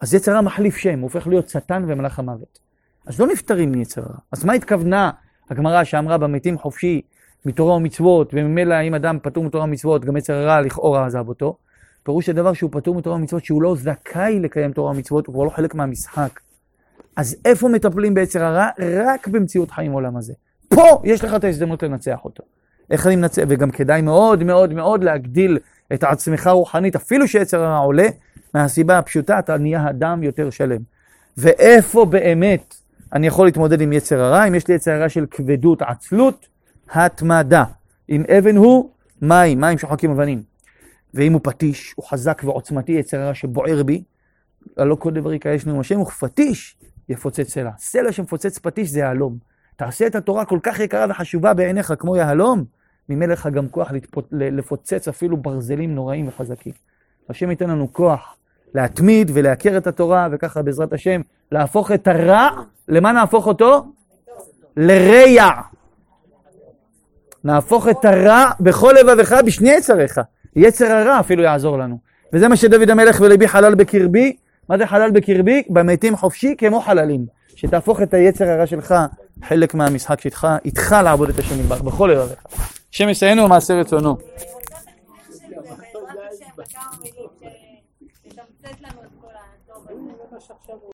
אז יצר הרע מחליף שם, הוא הופך להיות שטן ומלאך המוות. אז לא נפטרים מיצר הרע. אז מה התכוונה הגמרא שאמרה במתים חופשי מתורה ומצוות, וממילא אם אדם פטור מתורה ומצוות, גם יצר הרע לכאורה עזב אותו? פירוש הדבר שהוא פטור מתורה ומצוות, שהוא לא זכאי לקיים תורה ומצוות, הוא כבר לא חלק מהמשחק. אז איפה מטפלים ביצר הרע? רק במציאות חיים עולם הזה. פה יש לך את ההזדמנות לנצח אותו. איך אני מנצח? וגם כדאי מאוד מאוד מאוד להגדיל את עצמך רוחנית, אפילו שיצר הרע עולה, מהסיבה הפשוטה, אתה נהיה אדם יותר שלם. ואיפה באמת אני יכול להתמודד עם יצר הרע? אם יש לי יצר הרע של כבדות, עצלות, התמדה. אם אבן הוא, מים, מים שוחקים אבנים. ואם הוא פטיש, הוא חזק ועוצמתי, יצר הרע שבוער בי, הלא כל דברי כאש נאום השם, וכפטיש יפוצץ סלע. סלע שמפוצץ פטיש זה יהלום. תעשה את התורה כל כך יקרה וחשובה בעיניך כמו יהלום, ממילא לך גם כוח. לפוצץ אפילו ברזלים נוראים וחזקים. השם ייתן לנו כוח להתמיד ולעקר את התורה, וככה בעזרת השם להפוך את הרע, למה נהפוך אותו? לרע. נהפוך את הרע בכל לבביך בשני יצריך. יצר הרע אפילו יעזור לנו. וזה מה שדוד המלך וליבי חלל בקרבי. מה זה חלל בקרבי? במתים חופשי כמו חללים. שתהפוך את היצר הרע שלך חלק מהמשחק שלך, איתך לעבוד את השם יתברך בכל לבביך. השם יסיינו ומעשה רצונו.